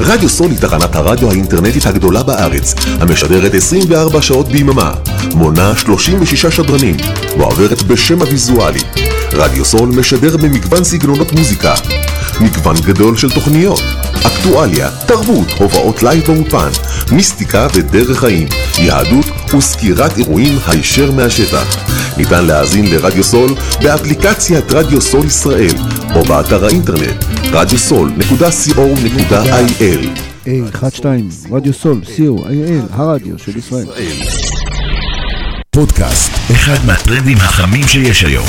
רדיו סול היא תחנת הרדיו האינטרנטית הגדולה בארץ, המשדרת 24 שעות ביממה, מונה 36 שדרנים, ועוברת בשם הוויזואלי. רדיו סול משדר במגוון סגנונות מוזיקה, מגוון גדול של תוכניות, אקטואליה, תרבות, הופעות לייב באולפן, מיסטיקה ודרך חיים, יהדות וסקירת אירועים הישר מהשטח. ניתן להאזין לרדיו סול באפליקציית רדיו סול ישראל או באתר האינטרנט radiosol.co.il A12, רדיו סול, co.il, הרדיו של ישראל. פודקאסט, אחד מהטרנדים החמים שיש היום.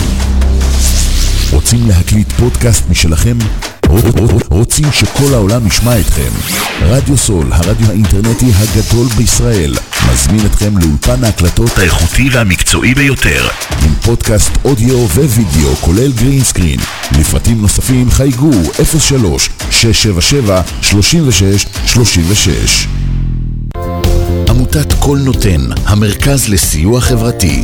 רוצים להקליט פודקאסט משלכם? רוצים שכל העולם ישמע אתכם? רדיו סול, הרדיו האינטרנטי הגדול בישראל, מזמין אתכם לאולפן ההקלטות האיכותי והמקצועי ביותר, עם פודקאסט אודיו ווידאו, כולל green screen. לפרטים נוספים חייגו 03 677 36 36 עמותת קול נותן, המרכז לסיוע חברתי.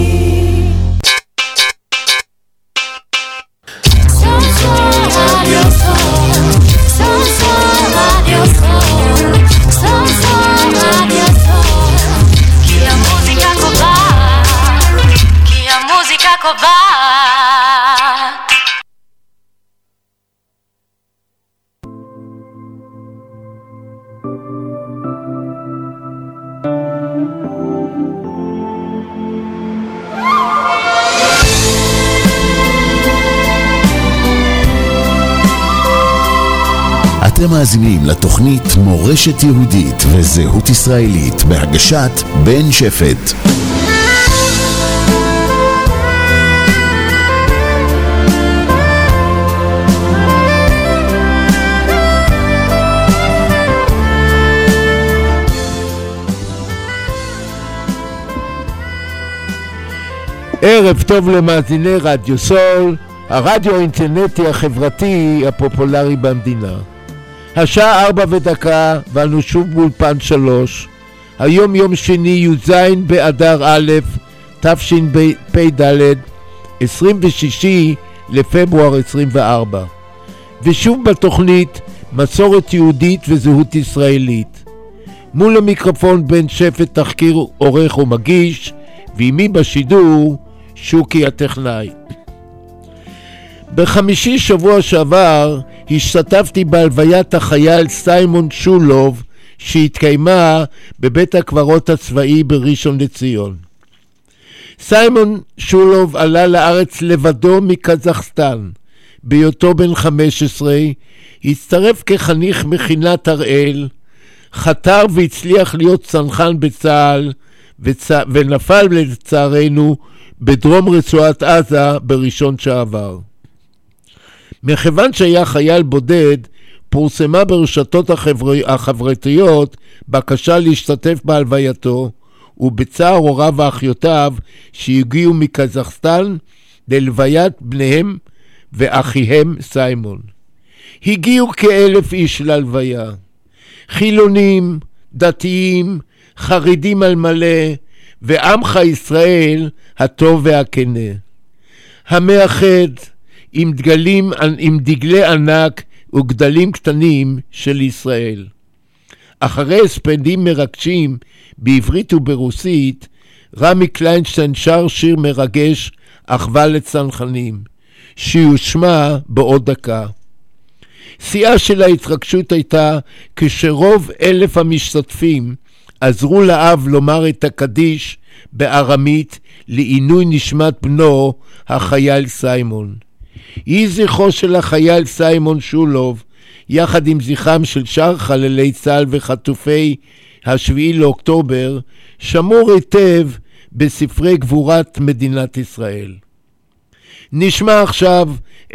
מאזינים לתוכנית מורשת יהודית וזהות ישראלית בהגשת בן שפט. ערב טוב למאזיני רדיו סול, הרדיו האינטרנטי החברתי הפופולרי במדינה. השעה ארבע ודקה, ואנו שוב באולפן שלוש. היום יום שני, י"ז באדר א', תשפ"ד, 26 לפברואר 24. ושוב בתוכנית מסורת יהודית וזהות ישראלית. מול המיקרופון בן שפט תחקיר עורך ומגיש, ועימי בשידור שוקי הטכנאי. בחמישי שבוע שעבר השתתפתי בהלוויית החייל סיימון שולוב שהתקיימה בבית הקברות הצבאי בראשון לציון. סיימון שולוב עלה לארץ לבדו מקזחסטן. בהיותו בן 15, הצטרף כחניך מכינת הראל, חתר והצליח להיות צנחן בצה"ל, וצ... ונפל לצערנו בדרום רצועת עזה בראשון שעבר. מכיוון שהיה חייל בודד, פורסמה ברשתות החבר... החברתיות בקשה להשתתף בהלווייתו, ובצער הוריו ואחיותיו שהגיעו מקזחסטן ללוויית בניהם ואחיהם סיימון. הגיעו כאלף איש להלוויה. חילונים, דתיים, חרדים על מלא, ועמך ישראל הטוב והכנה. המאחד עם דגלים, עם דגלי ענק וגדלים קטנים של ישראל. אחרי הספדים מרגשים בעברית וברוסית, רמי קליינשטיין שר שיר מרגש, אחווה לצנחנים. שיושמע בעוד דקה. שיאה של ההתרגשות הייתה כשרוב אלף המשתתפים עזרו לאב לומר את הקדיש בארמית לעינוי נשמת בנו, החייל סיימון. יהי זכרו של החייל סיימון שולוב, יחד עם זכרם של שאר חללי צה"ל וחטופי השביעי לאוקטובר, שמור היטב בספרי גבורת מדינת ישראל. נשמע עכשיו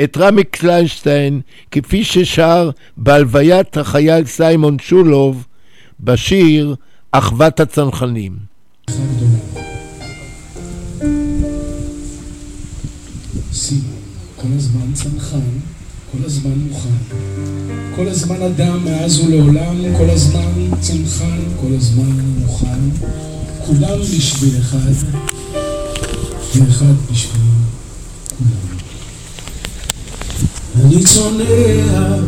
את רמי קליינשטיין כפי ששר בהלוויית החייל סיימון שולוב בשיר אחוות הצנחנים. סימון, כל הזמן צנחן, כל הזמן מוכן. כל הזמן אדם מאז ולעולם, כל הזמן צנחן, כל הזמן מוכן. כולם בשביל אחד, ואחד בשביל כולם. אני צונח,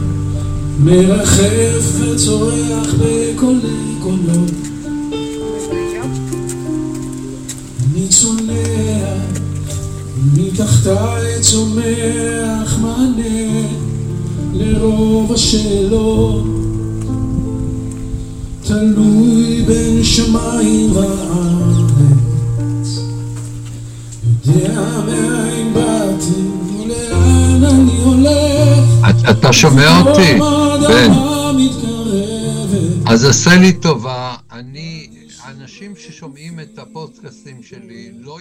מרחף וצורח בקולי קולות. אני צונח, מתחתיי צומח מענה לרוב השאלות. תלוי בין שמיים וארץ. יודע מאין באתי ולאן אני הולך. אתה- שומע אותי? מתקרבת. אז עשה לי טובה, אני, אנשים ששומעים את הפודקאסטים שלי לא...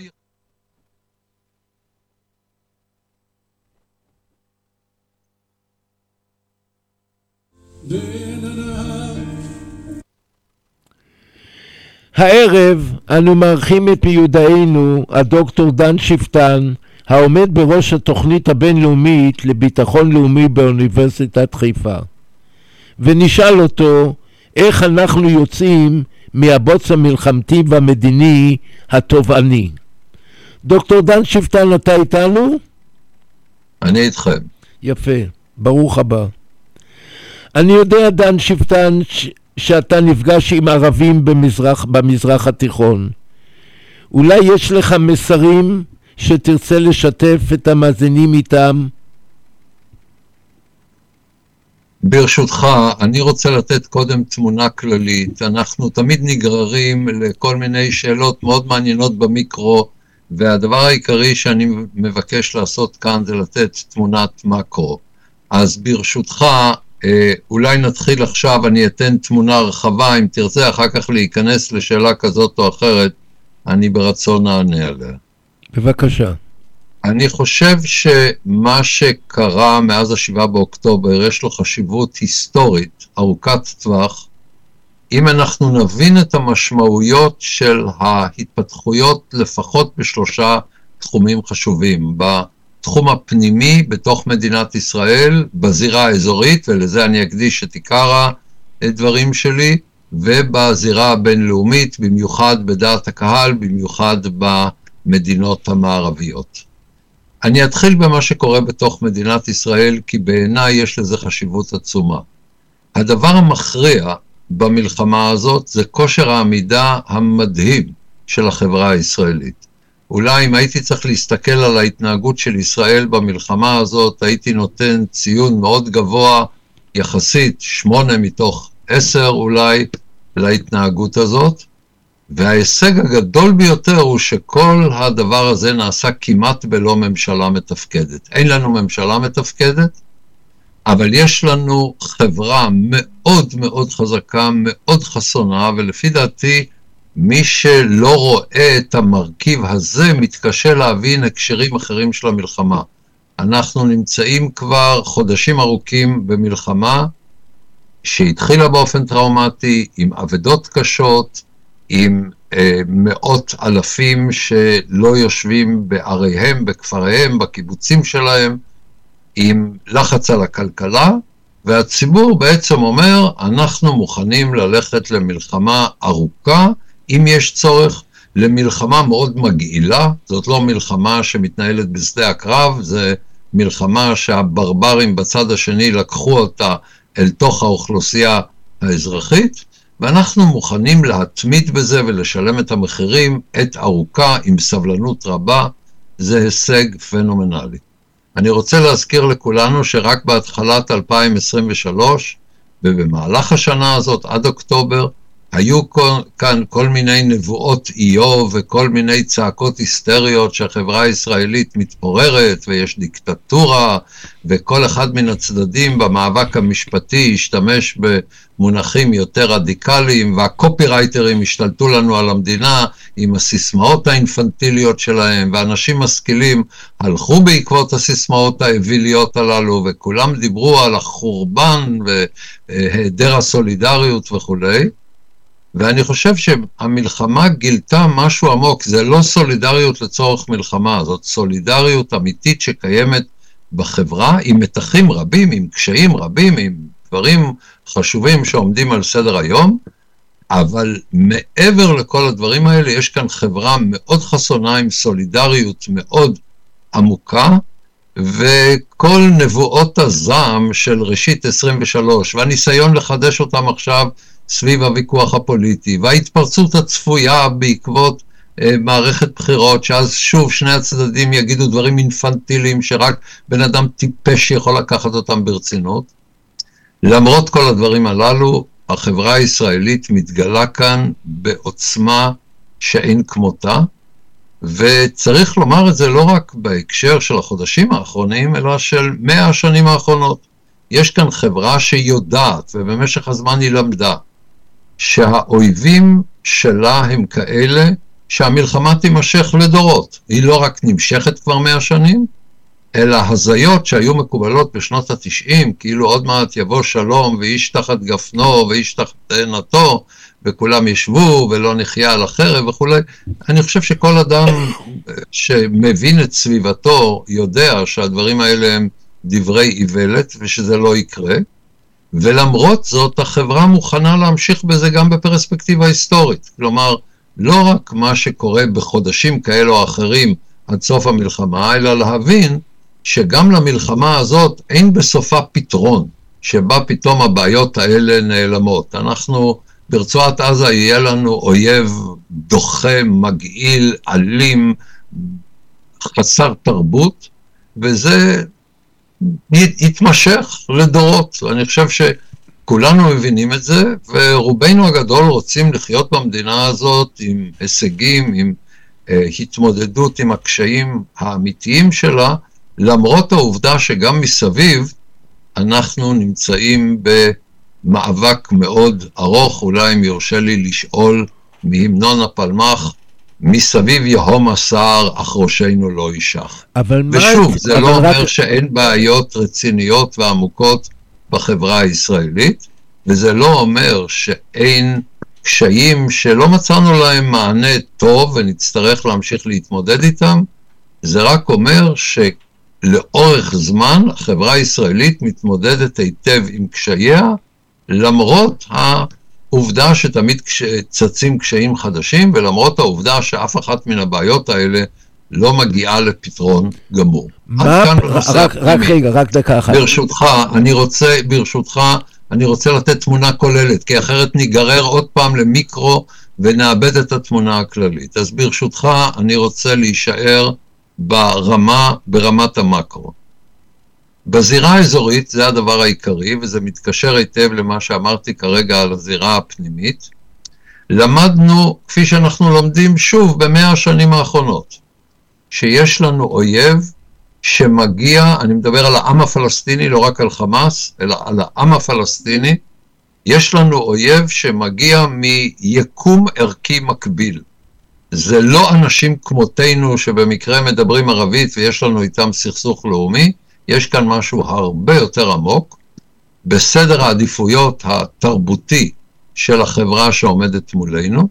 הערב אנו מארחים את מיודענו, הדוקטור דן שפטן, העומד בראש התוכנית הבינלאומית לביטחון לאומי באוניברסיטת חיפה. ונשאל אותו איך אנחנו יוצאים מהבוץ המלחמתי והמדיני התובעני. דוקטור דן שפטן, אתה איתנו? אני איתכם. יפה, ברוך הבא. אני יודע, דן שפטן, ש- שאתה נפגש עם ערבים במזרח, במזרח התיכון. אולי יש לך מסרים שתרצה לשתף את המאזינים איתם? ברשותך, אני רוצה לתת קודם תמונה כללית. אנחנו תמיד נגררים לכל מיני שאלות מאוד מעניינות במיקרו, והדבר העיקרי שאני מבקש לעשות כאן זה לתת תמונת מקרו. אז ברשותך, אולי נתחיל עכשיו, אני אתן תמונה רחבה, אם תרצה אחר כך להיכנס לשאלה כזאת או אחרת, אני ברצון אענה עליה. בבקשה. אני חושב שמה שקרה מאז השבעה באוקטובר יש לו חשיבות היסטורית ארוכת טווח. אם אנחנו נבין את המשמעויות של ההתפתחויות לפחות בשלושה תחומים חשובים, בתחום הפנימי בתוך מדינת ישראל, בזירה האזורית, ולזה אני אקדיש את עיקר הדברים שלי, ובזירה הבינלאומית, במיוחד בדעת הקהל, במיוחד במדינות המערביות. אני אתחיל במה שקורה בתוך מדינת ישראל, כי בעיניי יש לזה חשיבות עצומה. הדבר המכריע במלחמה הזאת זה כושר העמידה המדהים של החברה הישראלית. אולי אם הייתי צריך להסתכל על ההתנהגות של ישראל במלחמה הזאת, הייתי נותן ציון מאוד גבוה, יחסית, שמונה מתוך עשר אולי, להתנהגות הזאת. וההישג הגדול ביותר הוא שכל הדבר הזה נעשה כמעט בלא ממשלה מתפקדת. אין לנו ממשלה מתפקדת, אבל יש לנו חברה מאוד מאוד חזקה, מאוד חסונה, ולפי דעתי, מי שלא רואה את המרכיב הזה מתקשה להבין הקשרים אחרים של המלחמה. אנחנו נמצאים כבר חודשים ארוכים במלחמה שהתחילה באופן טראומטי, עם אבדות קשות, עם אה, מאות אלפים שלא יושבים בעריהם, בכפריהם, בקיבוצים שלהם, עם לחץ על הכלכלה, והציבור בעצם אומר, אנחנו מוכנים ללכת למלחמה ארוכה, אם יש צורך, למלחמה מאוד מגעילה, זאת לא מלחמה שמתנהלת בשדה הקרב, זה מלחמה שהברברים בצד השני לקחו אותה אל תוך האוכלוסייה האזרחית, ואנחנו מוכנים להתמיד בזה ולשלם את המחירים עת ארוכה עם סבלנות רבה, זה הישג פנומנלי. אני רוצה להזכיר לכולנו שרק בהתחלת 2023 ובמהלך השנה הזאת, עד אוקטובר, היו כאן כל מיני נבואות איוב וכל מיני צעקות היסטריות שהחברה הישראלית מתפוררת ויש דיקטטורה וכל אחד מן הצדדים במאבק המשפטי השתמש במונחים יותר רדיקליים והקופירייטרים השתלטו לנו על המדינה עם הסיסמאות האינפנטיליות שלהם ואנשים משכילים הלכו בעקבות הסיסמאות האוויליות הללו וכולם דיברו על החורבן והיעדר הסולידריות וכולי. ואני חושב שהמלחמה גילתה משהו עמוק, זה לא סולידריות לצורך מלחמה, זאת סולידריות אמיתית שקיימת בחברה, עם מתחים רבים, עם קשיים רבים, עם דברים חשובים שעומדים על סדר היום, אבל מעבר לכל הדברים האלה, יש כאן חברה מאוד חסונה עם סולידריות מאוד עמוקה, וכל נבואות הזעם של ראשית 23, והניסיון לחדש אותם עכשיו סביב הוויכוח הפוליטי, וההתפרצות הצפויה בעקבות אה, מערכת בחירות, שאז שוב שני הצדדים יגידו דברים אינפנטיליים שרק בן אדם טיפש יכול לקחת אותם ברצינות. למרות כל הדברים הללו, החברה הישראלית מתגלה כאן בעוצמה שאין כמותה, וצריך לומר את זה לא רק בהקשר של החודשים האחרונים, אלא של מאה השנים האחרונות. יש כאן חברה שיודעת, ובמשך הזמן היא למדה, שהאויבים שלה הם כאלה שהמלחמה תימשך לדורות. היא לא רק נמשכת כבר מאה שנים, אלא הזיות שהיו מקובלות בשנות התשעים, כאילו עוד מעט יבוא שלום ואיש תחת גפנו ואיש תחת תאנתו, וכולם ישבו ולא נחיה על החרב וכולי. אני חושב שכל אדם שמבין את סביבתו יודע שהדברים האלה הם דברי איוולת ושזה לא יקרה. ולמרות זאת החברה מוכנה להמשיך בזה גם בפרספקטיבה היסטורית. כלומר, לא רק מה שקורה בחודשים כאלו או אחרים עד סוף המלחמה, אלא להבין שגם למלחמה הזאת אין בסופה פתרון, שבה פתאום הבעיות האלה נעלמות. אנחנו, ברצועת עזה יהיה לנו אויב דוחה, מגעיל, אלים, חסר תרבות, וזה יתמשך לדורות. אני חושב שכולנו מבינים את זה, ורובנו הגדול רוצים לחיות במדינה הזאת עם הישגים, עם uh, התמודדות עם הקשיים האמיתיים שלה, למרות העובדה שגם מסביב אנחנו נמצאים במאבק מאוד ארוך, אולי אם יורשה לי לשאול מהמנון הפלמ"ח, מסביב יהום הסער, אך ראשנו לא יישך. אבל מה... ושוב, זה אבל לא אומר רק- שאין בעיות רציניות ועמוקות בחברה הישראלית, וזה לא אומר שאין קשיים שלא מצאנו להם מענה טוב ונצטרך להמשיך להתמודד איתם, זה רק אומר שלאורך זמן החברה הישראלית מתמודדת היטב עם קשייה, למרות העובדה שתמיד צצים קשיים חדשים, ולמרות העובדה שאף אחת מן הבעיות האלה לא מגיעה לפתרון גמור. מה... רק, רק. רגע, רק דקה אחת. ברשותך, אני רוצה, ברשותך, אני רוצה לתת תמונה כוללת, כי אחרת ניגרר עוד פעם למיקרו ונאבד את התמונה הכללית. אז ברשותך, אני רוצה להישאר ברמה, ברמת המקרו. בזירה האזורית זה הדבר העיקרי, וזה מתקשר היטב למה שאמרתי כרגע על הזירה הפנימית. למדנו, כפי שאנחנו לומדים שוב במאה השנים האחרונות, שיש לנו אויב שמגיע, אני מדבר על העם הפלסטיני, לא רק על חמאס, אלא על העם הפלסטיני, יש לנו אויב שמגיע מיקום ערכי מקביל. זה לא אנשים כמותנו שבמקרה מדברים ערבית ויש לנו איתם סכסוך לאומי, יש כאן משהו הרבה יותר עמוק. בסדר העדיפויות התרבותי של החברה שעומדת מולנו,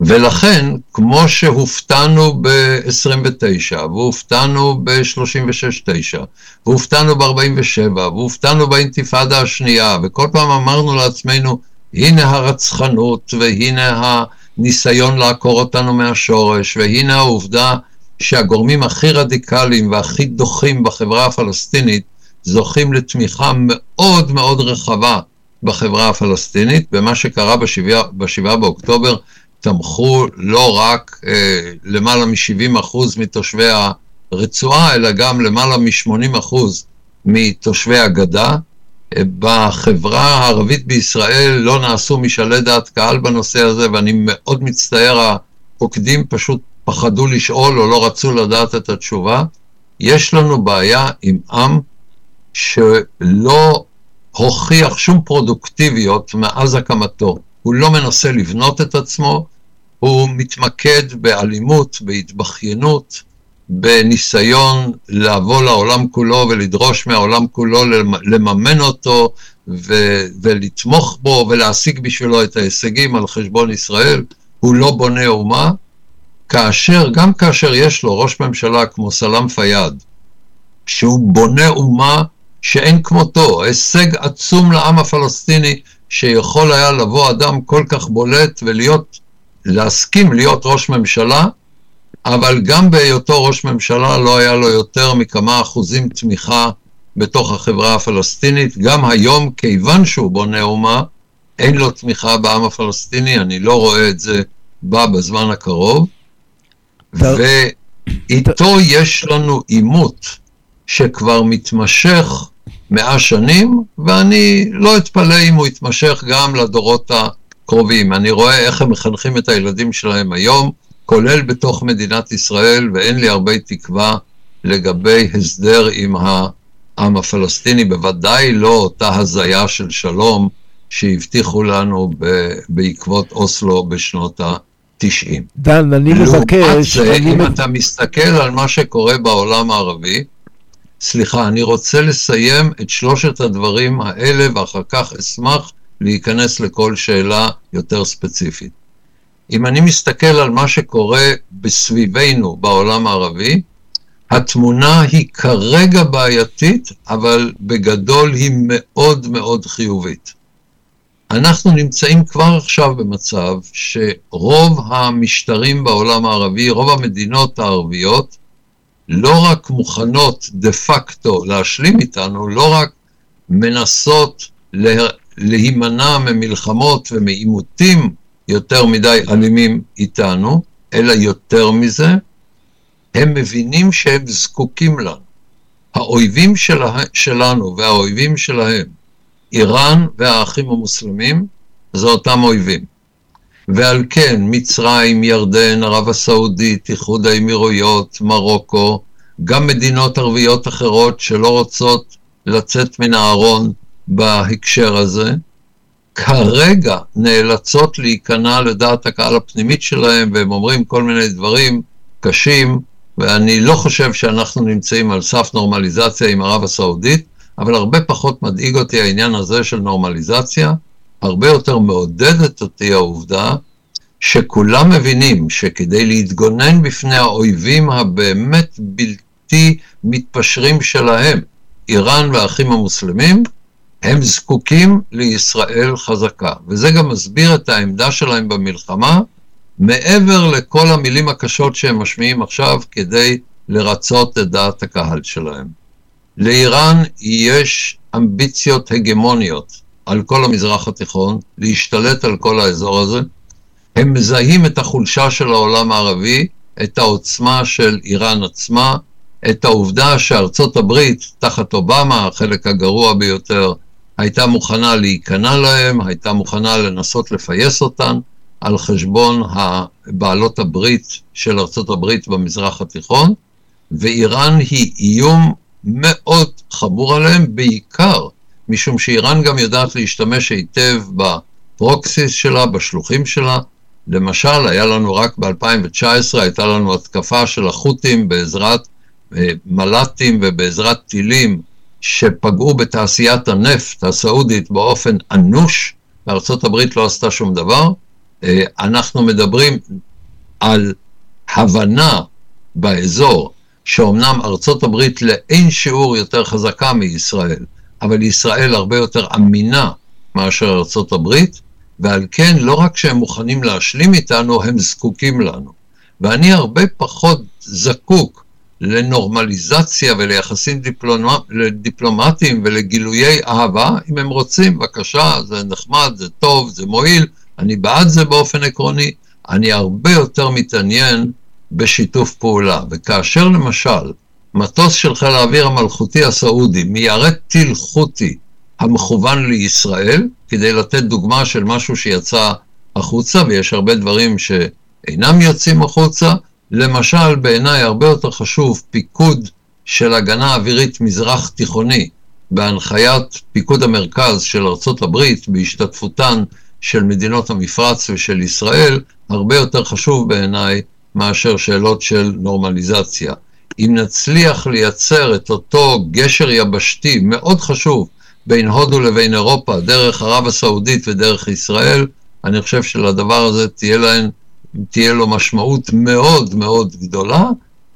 ולכן, כמו שהופתענו ב-29, והופתענו ב-36-9, והופתענו ב-47, והופתענו באינתיפאדה השנייה, וכל פעם אמרנו לעצמנו, הנה הרצחנות, והנה הניסיון לעקור אותנו מהשורש, והנה העובדה שהגורמים הכי רדיקליים והכי דוחים בחברה הפלסטינית זוכים לתמיכה מאוד מאוד רחבה בחברה הפלסטינית, ומה שקרה ב-7 באוקטובר תמכו לא רק אה, למעלה מ-70% מתושבי הרצועה, אלא גם למעלה מ-80% מתושבי הגדה. בחברה הערבית בישראל לא נעשו משאלי דעת קהל בנושא הזה, ואני מאוד מצטער, הפוקדים פשוט פחדו לשאול או לא רצו לדעת את התשובה. יש לנו בעיה עם עם שלא הוכיח שום פרודוקטיביות מאז הקמתו. הוא לא מנסה לבנות את עצמו, הוא מתמקד באלימות, בהתבכיינות, בניסיון לבוא לעולם כולו ולדרוש מהעולם כולו לממן אותו ו- ולתמוך בו ולהשיג בשבילו את ההישגים על חשבון ישראל. הוא לא בונה אומה, כאשר, גם כאשר יש לו ראש ממשלה כמו סלאם פיאד, שהוא בונה אומה שאין כמותו, הישג עצום לעם הפלסטיני, שיכול היה לבוא אדם כל כך בולט ולהיות, להסכים להיות ראש ממשלה, אבל גם בהיותו ראש ממשלה לא היה לו יותר מכמה אחוזים תמיכה בתוך החברה הפלסטינית. גם היום, כיוון שהוא בונה אומה, אין לו תמיכה בעם הפלסטיני, אני לא רואה את זה בא בזמן הקרוב. ואיתו יש לנו עימות שכבר מתמשך מאה שנים, ואני לא אתפלא אם הוא יתמשך גם לדורות הקרובים. אני רואה איך הם מחנכים את הילדים שלהם היום, כולל בתוך מדינת ישראל, ואין לי הרבה תקווה לגבי הסדר עם העם הפלסטיני, בוודאי לא אותה הזיה של שלום שהבטיחו לנו בעקבות אוסלו בשנות ה-90. דן, אני מבקש... לעומת זה, אני אם אתה מסתכל על מה שקורה בעולם הערבי, סליחה, אני רוצה לסיים את שלושת הדברים האלה, ואחר כך אשמח להיכנס לכל שאלה יותר ספציפית. אם אני מסתכל על מה שקורה בסביבנו בעולם הערבי, התמונה היא כרגע בעייתית, אבל בגדול היא מאוד מאוד חיובית. אנחנו נמצאים כבר עכשיו במצב שרוב המשטרים בעולם הערבי, רוב המדינות הערביות, לא רק מוכנות דה פקטו להשלים איתנו, לא רק מנסות לה, להימנע ממלחמות ומעימותים יותר מדי אלימים איתנו, אלא יותר מזה, הם מבינים שהם זקוקים לנו. האויבים שלה, שלנו והאויבים שלהם, איראן והאחים המוסלמים, זה אותם אויבים. ועל כן, מצרים, ירדן, ערב הסעודית, איחוד האמירויות, מרוקו, גם מדינות ערביות אחרות שלא רוצות לצאת מן הארון בהקשר הזה, כרגע נאלצות להיכנע לדעת הקהל הפנימית שלהם, והם אומרים כל מיני דברים קשים, ואני לא חושב שאנחנו נמצאים על סף נורמליזציה עם ערב הסעודית, אבל הרבה פחות מדאיג אותי העניין הזה של נורמליזציה, הרבה יותר מעודדת אותי העובדה שכולם מבינים שכדי להתגונן בפני האויבים הבאמת בלתי מתפשרים שלהם, איראן והאחים המוסלמים, הם זקוקים לישראל חזקה. וזה גם מסביר את העמדה שלהם במלחמה, מעבר לכל המילים הקשות שהם משמיעים עכשיו כדי לרצות את דעת הקהל שלהם. לאיראן יש אמביציות הגמוניות על כל המזרח התיכון, להשתלט על כל האזור הזה. הם מזהים את החולשה של העולם הערבי, את העוצמה של איראן עצמה, את העובדה שארצות הברית, תחת אובמה, החלק הגרוע ביותר, הייתה מוכנה להיכנע להם, הייתה מוכנה לנסות לפייס אותן על חשבון בעלות הברית של ארצות הברית במזרח התיכון, ואיראן היא איום מאוד חמור עליהם, בעיקר משום שאיראן גם יודעת להשתמש היטב בפרוקסיס שלה, בשלוחים שלה. למשל, היה לנו רק ב-2019, הייתה לנו התקפה של החות'ים בעזרת אה, מל"טים ובעזרת טילים שפגעו בתעשיית הנפט הסעודית באופן אנוש, הברית לא עשתה שום דבר. אה, אנחנו מדברים על הבנה באזור שאומנם ארצות הברית לאין שיעור יותר חזקה מישראל, אבל ישראל הרבה יותר אמינה מאשר ארצות הברית, ועל כן לא רק שהם מוכנים להשלים איתנו, הם זקוקים לנו. ואני הרבה פחות זקוק לנורמליזציה וליחסים דיפלומט, דיפלומטיים ולגילויי אהבה, אם הם רוצים, בבקשה, זה נחמד, זה טוב, זה מועיל, אני בעד זה באופן עקרוני, אני הרבה יותר מתעניין בשיתוף פעולה. וכאשר למשל מטוס של חיל האוויר המלכותי הסעודי מיירט טיל חותי המכוון לישראל, כדי לתת דוגמה של משהו שיצא החוצה, ויש הרבה דברים שאינם יוצאים החוצה, למשל, בעיניי הרבה יותר חשוב פיקוד של הגנה אווירית מזרח תיכוני, בהנחיית פיקוד המרכז של ארצות הברית, בהשתתפותן של מדינות המפרץ ושל ישראל, הרבה יותר חשוב בעיניי מאשר שאלות של נורמליזציה. אם נצליח לייצר את אותו גשר יבשתי מאוד חשוב בין הודו לבין אירופה, דרך ערב הסעודית ודרך ישראל, אני חושב שלדבר הזה תהיה, להן, תהיה לו משמעות מאוד מאוד גדולה.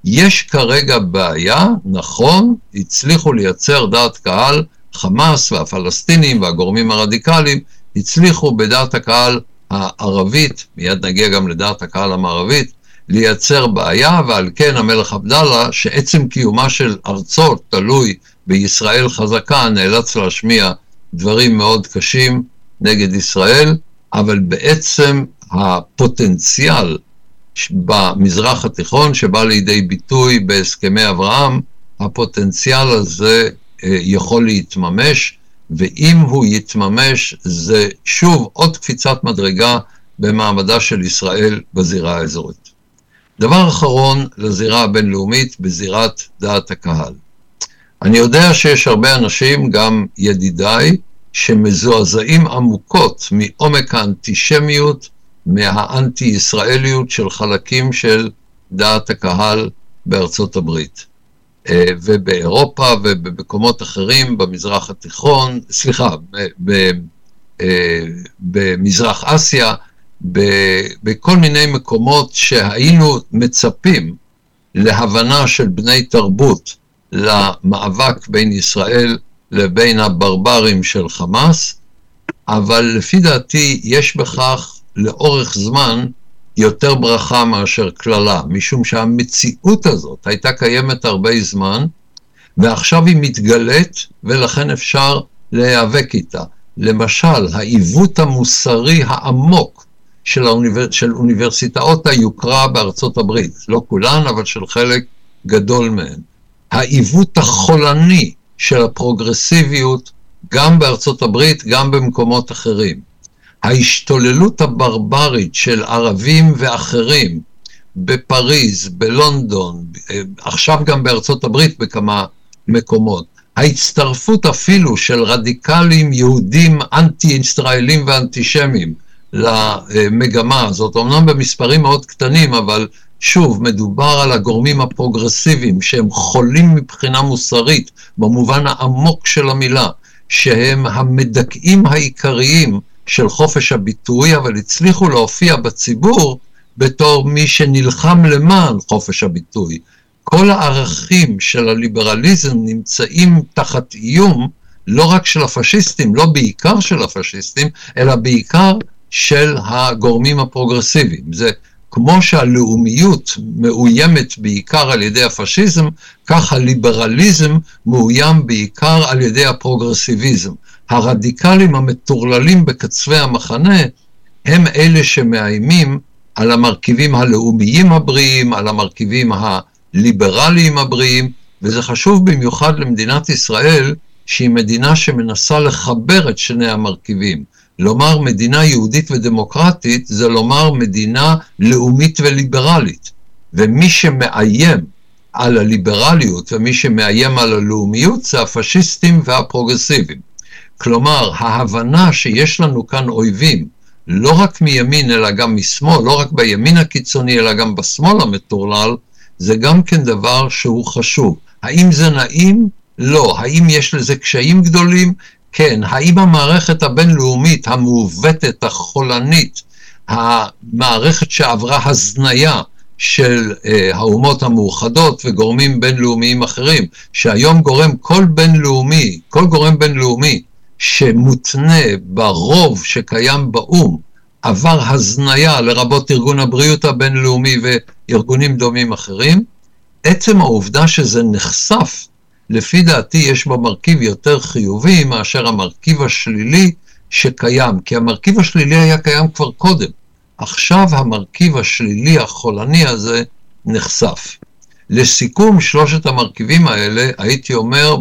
יש כרגע בעיה, נכון, הצליחו לייצר דעת קהל, חמאס והפלסטינים והגורמים הרדיקליים הצליחו בדעת הקהל הערבית, מיד נגיע גם לדעת הקהל המערבית, לייצר בעיה, ועל כן המלך עבדאללה, שעצם קיומה של ארצו תלוי בישראל חזקה, נאלץ להשמיע דברים מאוד קשים נגד ישראל, אבל בעצם הפוטנציאל במזרח התיכון שבא לידי ביטוי בהסכמי אברהם, הפוטנציאל הזה אה, יכול להתממש, ואם הוא יתממש זה שוב עוד קפיצת מדרגה במעמדה של ישראל בזירה האזורית. דבר אחרון לזירה הבינלאומית בזירת דעת הקהל. אני יודע שיש הרבה אנשים, גם ידידיי, שמזועזעים עמוקות מעומק האנטישמיות, מהאנטי-ישראליות של חלקים של דעת הקהל בארצות הברית. אה, ובאירופה ובמקומות אחרים במזרח התיכון, סליחה, אה, במזרח אסיה, בכל מיני מקומות שהיינו מצפים להבנה של בני תרבות למאבק בין ישראל לבין הברברים של חמאס, אבל לפי דעתי יש בכך לאורך זמן יותר ברכה מאשר קללה, משום שהמציאות הזאת הייתה קיימת הרבה זמן, ועכשיו היא מתגלית, ולכן אפשר להיאבק איתה. למשל, העיוות המוסרי העמוק של, האוניבר... של אוניברסיטאות היוקרה בארצות הברית, לא כולן, אבל של חלק גדול מהן. העיוות החולני של הפרוגרסיביות גם בארצות הברית, גם במקומות אחרים. ההשתוללות הברברית של ערבים ואחרים בפריז, בלונדון, עכשיו גם בארצות הברית בכמה מקומות. ההצטרפות אפילו של רדיקלים יהודים אנטי-ישראלים ואנטישמים למגמה הזאת, אמנם במספרים מאוד קטנים, אבל שוב, מדובר על הגורמים הפרוגרסיביים שהם חולים מבחינה מוסרית, במובן העמוק של המילה, שהם המדכאים העיקריים של חופש הביטוי, אבל הצליחו להופיע בציבור בתור מי שנלחם למען חופש הביטוי. כל הערכים של הליברליזם נמצאים תחת איום לא רק של הפשיסטים, לא בעיקר של הפשיסטים, אלא בעיקר של הגורמים הפרוגרסיביים. זה כמו שהלאומיות מאוימת בעיקר על ידי הפשיזם, כך הליברליזם מאוים בעיקר על ידי הפרוגרסיביזם. הרדיקלים המטורללים בקצווי המחנה הם אלה שמאיימים על המרכיבים הלאומיים הבריאים, על המרכיבים הליברליים הבריאים, וזה חשוב במיוחד למדינת ישראל, שהיא מדינה שמנסה לחבר את שני המרכיבים. לומר מדינה יהודית ודמוקרטית זה לומר מדינה לאומית וליברלית. ומי שמאיים על הליברליות ומי שמאיים על הלאומיות זה הפשיסטים והפרוגרסיבים. כלומר, ההבנה שיש לנו כאן אויבים, לא רק מימין אלא גם משמאל, לא רק בימין הקיצוני אלא גם בשמאל המטורלל, זה גם כן דבר שהוא חשוב. האם זה נעים? לא. האם יש לזה קשיים גדולים? כן. האם המערכת הבינלאומית המעוותת, החולנית, המערכת שעברה הזניה של אה, האומות המאוחדות וגורמים בינלאומיים אחרים, שהיום גורם כל בינלאומי, כל גורם בינלאומי שמותנה ברוב שקיים באו"ם, עבר הזניה, לרבות ארגון הבריאות הבינלאומי וארגונים דומים אחרים, עצם העובדה שזה נחשף, לפי דעתי יש בו מרכיב יותר חיובי מאשר המרכיב השלילי שקיים, כי המרכיב השלילי היה קיים כבר קודם. עכשיו המרכיב השלילי החולני הזה נחשף. לסיכום שלושת המרכיבים האלה, הייתי אומר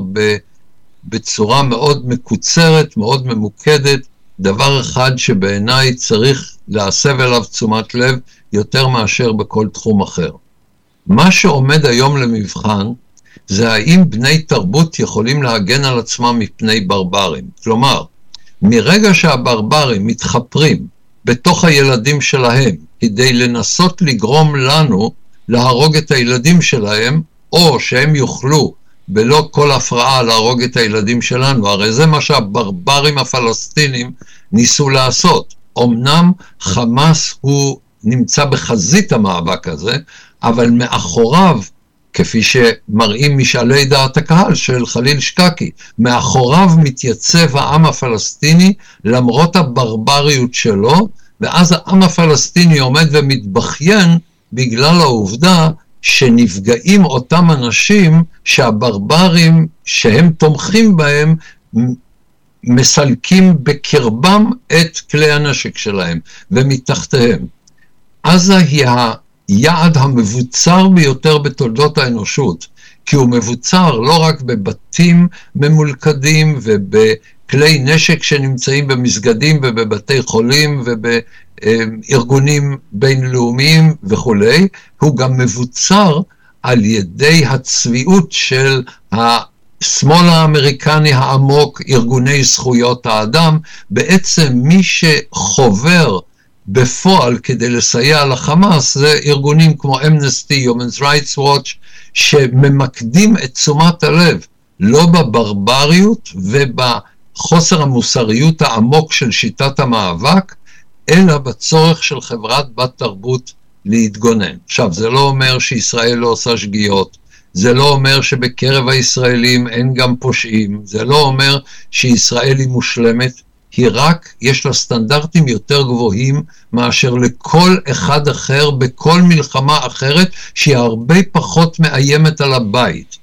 בצורה מאוד מקוצרת, מאוד ממוקדת, דבר אחד שבעיניי צריך להסב אליו תשומת לב יותר מאשר בכל תחום אחר. מה שעומד היום למבחן זה האם בני תרבות יכולים להגן על עצמם מפני ברברים. כלומר, מרגע שהברברים מתחפרים בתוך הילדים שלהם כדי לנסות לגרום לנו להרוג את הילדים שלהם, או שהם יוכלו בלא כל הפרעה להרוג את הילדים שלנו, הרי זה מה שהברברים הפלסטינים ניסו לעשות. אמנם חמאס הוא נמצא בחזית המאבק הזה, אבל מאחוריו כפי שמראים משאלי דעת הקהל של חליל שקקי. מאחוריו מתייצב העם הפלסטיני למרות הברבריות שלו, ואז העם הפלסטיני עומד ומתבכיין בגלל העובדה שנפגעים אותם אנשים שהברברים שהם תומכים בהם מסלקים בקרבם את כלי הנשק שלהם ומתחתיהם. עזה היא היעד המבוצר ביותר בתולדות האנושות, כי הוא מבוצר לא רק בבתים ממולכדים ובכלי נשק שנמצאים במסגדים ובבתי חולים ובארגונים בינלאומיים וכולי, הוא גם מבוצר על ידי הצביעות של השמאל האמריקני העמוק, ארגוני זכויות האדם, בעצם מי שחובר בפועל כדי לסייע לחמאס זה ארגונים כמו אמנסטי, Human Rights Watch, שממקדים את תשומת הלב לא בברבריות ובחוסר המוסריות העמוק של שיטת המאבק, אלא בצורך של חברת בת תרבות להתגונן. עכשיו, זה לא אומר שישראל לא עושה שגיאות, זה לא אומר שבקרב הישראלים אין גם פושעים, זה לא אומר שישראל היא מושלמת, היא רק, יש לה סטנדרטים יותר גבוהים מאשר לכל אחד אחר בכל מלחמה אחרת, שהיא הרבה פחות מאיימת על הבית.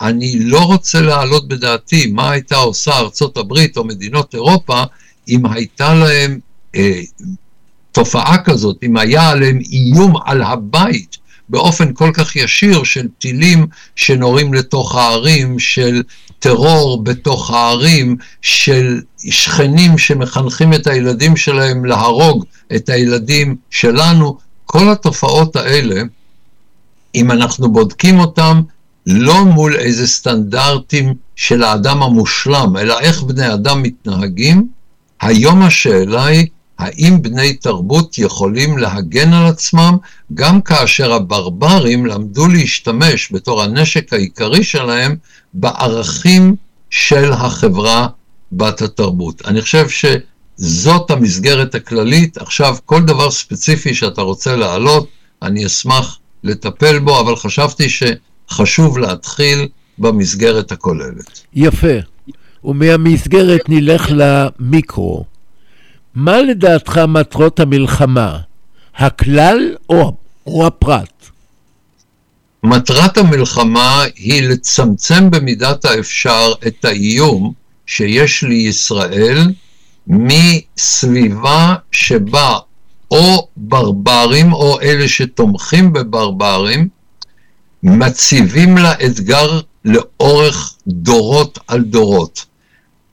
אני לא רוצה להעלות בדעתי מה הייתה עושה ארצות הברית או מדינות אירופה אם הייתה להם אה, תופעה כזאת, אם היה עליהם איום על הבית באופן כל כך ישיר של טילים שנורים לתוך הערים, של טרור בתוך הערים, של שכנים שמחנכים את הילדים שלהם להרוג את הילדים שלנו, כל התופעות האלה, אם אנחנו בודקים אותם, לא מול איזה סטנדרטים של האדם המושלם, אלא איך בני אדם מתנהגים, היום השאלה היא האם בני תרבות יכולים להגן על עצמם גם כאשר הברברים למדו להשתמש בתור הנשק העיקרי שלהם בערכים של החברה בת התרבות. אני חושב שזאת המסגרת הכללית. עכשיו, כל דבר ספציפי שאתה רוצה להעלות, אני אשמח לטפל בו, אבל חשבתי שחשוב להתחיל במסגרת הכוללת. יפה. ומהמסגרת נלך למיקרו. מה לדעתך מטרות המלחמה? הכלל או, או הפרט? מטרת המלחמה היא לצמצם במידת האפשר את האיום שיש לישראל מסביבה שבה או ברברים או אלה שתומכים בברברים מציבים לה אתגר לאורך דורות על דורות.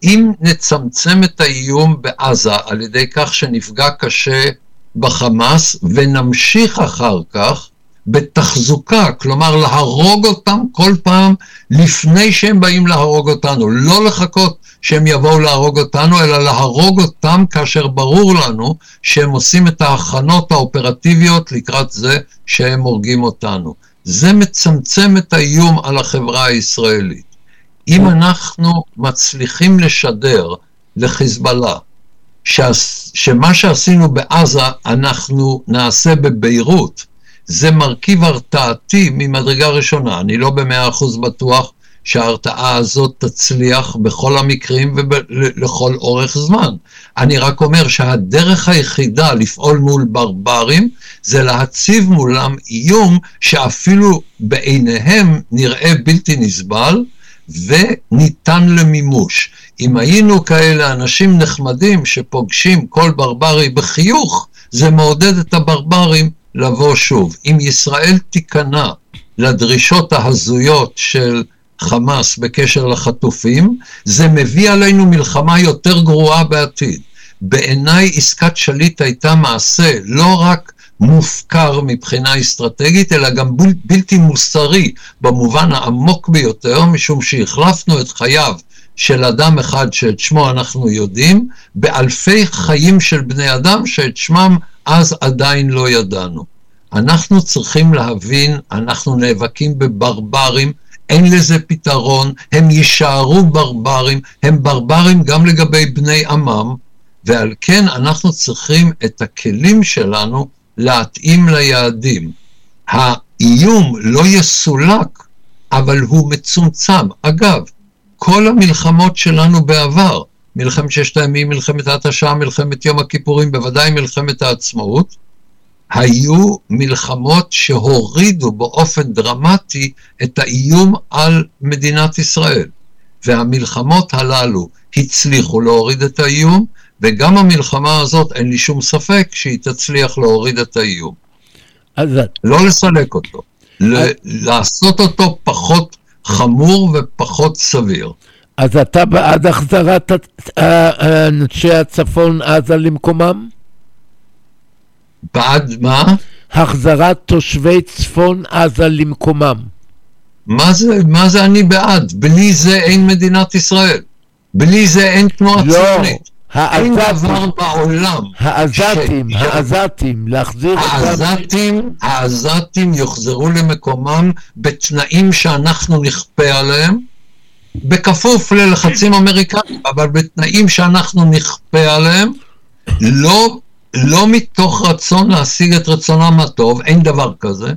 אם נצמצם את האיום בעזה על ידי כך שנפגע קשה בחמאס ונמשיך אחר כך בתחזוקה, כלומר להרוג אותם כל פעם לפני שהם באים להרוג אותנו, לא לחכות שהם יבואו להרוג אותנו, אלא להרוג אותם כאשר ברור לנו שהם עושים את ההכנות האופרטיביות לקראת זה שהם הורגים אותנו. זה מצמצם את האיום על החברה הישראלית. אם אנחנו מצליחים לשדר לחיזבאללה שמה שעשינו בעזה אנחנו נעשה בביירות, זה מרכיב הרתעתי ממדרגה ראשונה. אני לא במאה אחוז בטוח שההרתעה הזאת תצליח בכל המקרים ולכל אורך זמן. אני רק אומר שהדרך היחידה לפעול מול ברברים זה להציב מולם איום שאפילו בעיניהם נראה בלתי נסבל וניתן למימוש. אם היינו כאלה אנשים נחמדים שפוגשים כל ברברי בחיוך, זה מעודד את הברברים לבוא שוב. אם ישראל תיכנע לדרישות ההזויות של חמאס בקשר לחטופים, זה מביא עלינו מלחמה יותר גרועה בעתיד. בעיניי עסקת שליט הייתה מעשה לא רק מופקר מבחינה אסטרטגית, אלא גם בל, בלתי מוסרי במובן העמוק ביותר, משום שהחלפנו את חייו של אדם אחד שאת שמו אנחנו יודעים, באלפי חיים של בני אדם שאת שמם אז עדיין לא ידענו. אנחנו צריכים להבין, אנחנו נאבקים בברברים, אין לזה פתרון, הם יישארו ברברים, הם ברברים גם לגבי בני עמם, ועל כן אנחנו צריכים את הכלים שלנו להתאים ליעדים. האיום לא יסולק, אבל הוא מצומצם. אגב, כל המלחמות שלנו בעבר, מלחמת ששת הימים, מלחמת ההתשה, מלחמת יום הכיפורים, בוודאי מלחמת העצמאות, היו מלחמות שהורידו באופן דרמטי את האיום על מדינת ישראל. והמלחמות הללו הצליחו להוריד את האיום, וגם המלחמה הזאת, אין לי שום ספק שהיא תצליח להוריד את האיום. אז לא לסלק אותו, ל- לעשות אותו פחות חמור ופחות סביר. אז אתה בעד החזרת אנשי הצפון עזה למקומם? בעד מה? החזרת תושבי צפון עזה למקומם. מה זה, מה זה אני בעד? בלי זה אין מדינת ישראל. בלי זה אין תנועה לא, ציונית. אין דבר בעולם. העזתים, ש- העזתים, להחזיר אותם. העזתים, העזתים יוחזרו למקומם בתנאים שאנחנו נכפה עליהם, בכפוף ללחצים אמריקאים, אבל בתנאים שאנחנו נכפה עליהם, לא, לא מתוך רצון להשיג את רצונם הטוב, אין דבר כזה,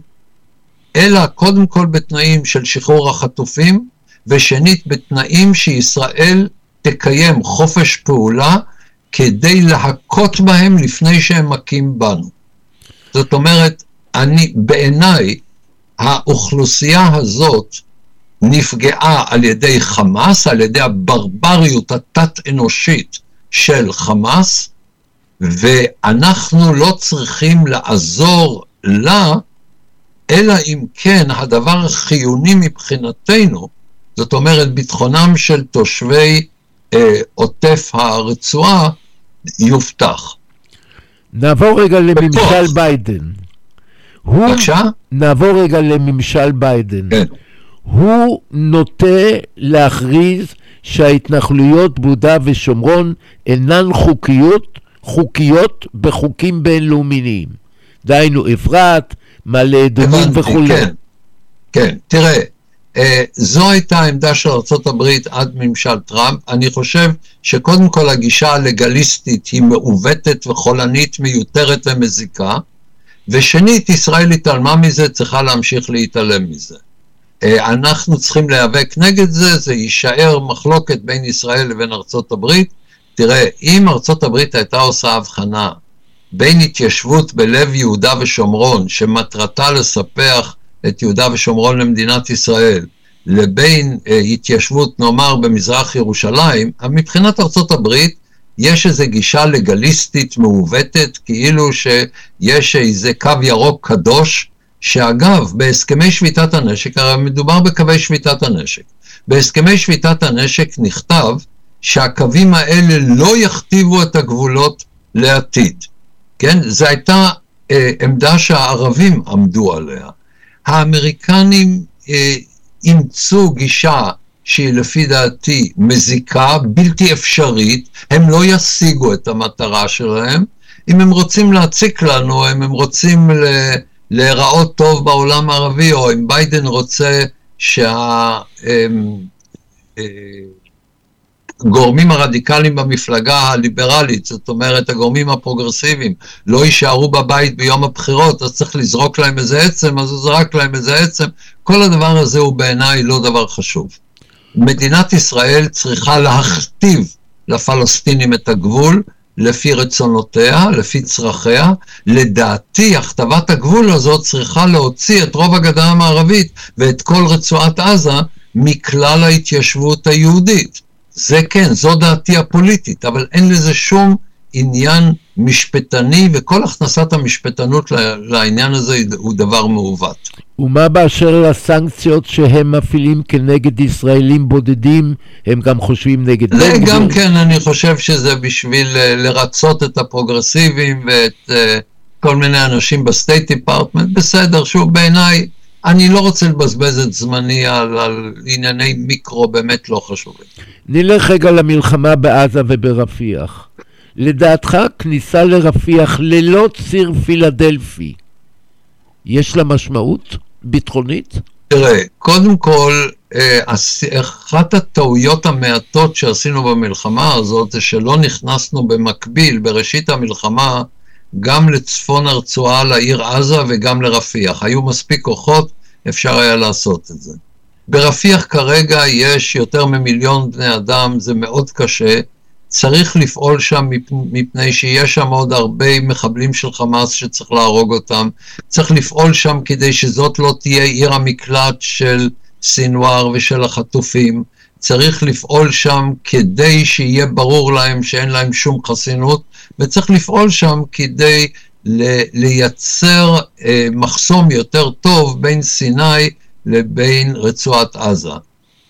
אלא קודם כל בתנאים של שחרור החטופים, ושנית בתנאים שישראל תקיים חופש פעולה כדי להכות בהם לפני שהם מכים בנו. זאת אומרת, אני, בעיניי, האוכלוסייה הזאת נפגעה על ידי חמאס, על ידי הברבריות התת-אנושית של חמאס, ואנחנו לא צריכים לעזור לה, אלא אם כן הדבר החיוני מבחינתנו, זאת אומרת ביטחונם של תושבי עוטף הרצועה, יובטח. נעבור רגע לממשל. ביידן. הוא, בבקשה? נעבור רגע לממשל ביידן. כן. הוא נוטה להכריז שההתנחלויות ביהודה ושומרון אינן חוקיות, חוקיות בחוקים בינלאומיים. דהיינו אפרת, מעלה אדומים וכולי. כן, כן. תראה, אה, זו הייתה העמדה של ארה"ב עד ממשל טראמפ. אני חושב שקודם כל הגישה הלגליסטית היא מעוותת וחולנית, מיותרת ומזיקה, ושנית, ישראל התעלמה מזה, צריכה להמשיך להתעלם מזה. אה, אנחנו צריכים להיאבק נגד זה, זה יישאר מחלוקת בין ישראל לבין ארצות הברית. תראה, אם ארצות הברית הייתה עושה הבחנה בין התיישבות בלב יהודה ושומרון, שמטרתה לספח את יהודה ושומרון למדינת ישראל, לבין אה, התיישבות, נאמר, במזרח ירושלים, מבחינת ארצות הברית יש איזו גישה לגליסטית מעוותת, כאילו שיש איזה קו ירוק קדוש, שאגב, בהסכמי שביתת הנשק, הרי מדובר בקווי שביתת הנשק, בהסכמי שביתת הנשק נכתב שהקווים האלה לא יכתיבו את הגבולות לעתיד. כן? זו הייתה אה, עמדה שהערבים עמדו עליה. האמריקנים אה, אימצו גישה שהיא לפי דעתי מזיקה, בלתי אפשרית, הם לא ישיגו את המטרה שלהם. אם הם רוצים להציק לנו, אם הם רוצים ל... להיראות טוב בעולם הערבי, או אם ביידן רוצה שהגורמים הרדיקליים במפלגה הליברלית, זאת אומרת הגורמים הפרוגרסיביים, לא יישארו בבית ביום הבחירות, אז צריך לזרוק להם איזה עצם, אז הוא זרק להם איזה עצם. כל הדבר הזה הוא בעיניי לא דבר חשוב. מדינת ישראל צריכה להכתיב לפלסטינים את הגבול, לפי רצונותיה, לפי צרכיה. לדעתי, הכתבת הגבול הזאת צריכה להוציא את רוב הגדה המערבית ואת כל רצועת עזה מכלל ההתיישבות היהודית. זה כן, זו דעתי הפוליטית, אבל אין לזה שום עניין משפטני, וכל הכנסת המשפטנות לעניין הזה הוא דבר מעוות. ומה באשר לסנקציות שהם מפעילים כנגד ישראלים בודדים, הם גם חושבים נגד זה גביר? גם כן, אני חושב שזה בשביל אה, לרצות את הפרוגרסיבים ואת אה, כל מיני אנשים ב State Department, בסדר, שוב, בעיניי, אני לא רוצה לבזבז את זמני על, על ענייני מיקרו באמת לא חשובים. נלך רגע למלחמה בעזה וברפיח. לדעתך, כניסה לרפיח ללא ציר פילדלפי, יש לה משמעות ביטחונית? תראה, קודם כל, אה, אחת הטעויות המעטות שעשינו במלחמה הזאת זה שלא נכנסנו במקביל, בראשית המלחמה, גם לצפון הרצועה, לעיר עזה וגם לרפיח. היו מספיק כוחות, אפשר היה לעשות את זה. ברפיח כרגע יש יותר ממיליון בני אדם, זה מאוד קשה. צריך לפעול שם מפ- מפני שיש שם עוד הרבה מחבלים של חמאס שצריך להרוג אותם. צריך לפעול שם כדי שזאת לא תהיה עיר המקלט של סינואר ושל החטופים. צריך לפעול שם כדי שיהיה ברור להם שאין להם שום חסינות, וצריך לפעול שם כדי לייצר אה, מחסום יותר טוב בין סיני לבין רצועת עזה.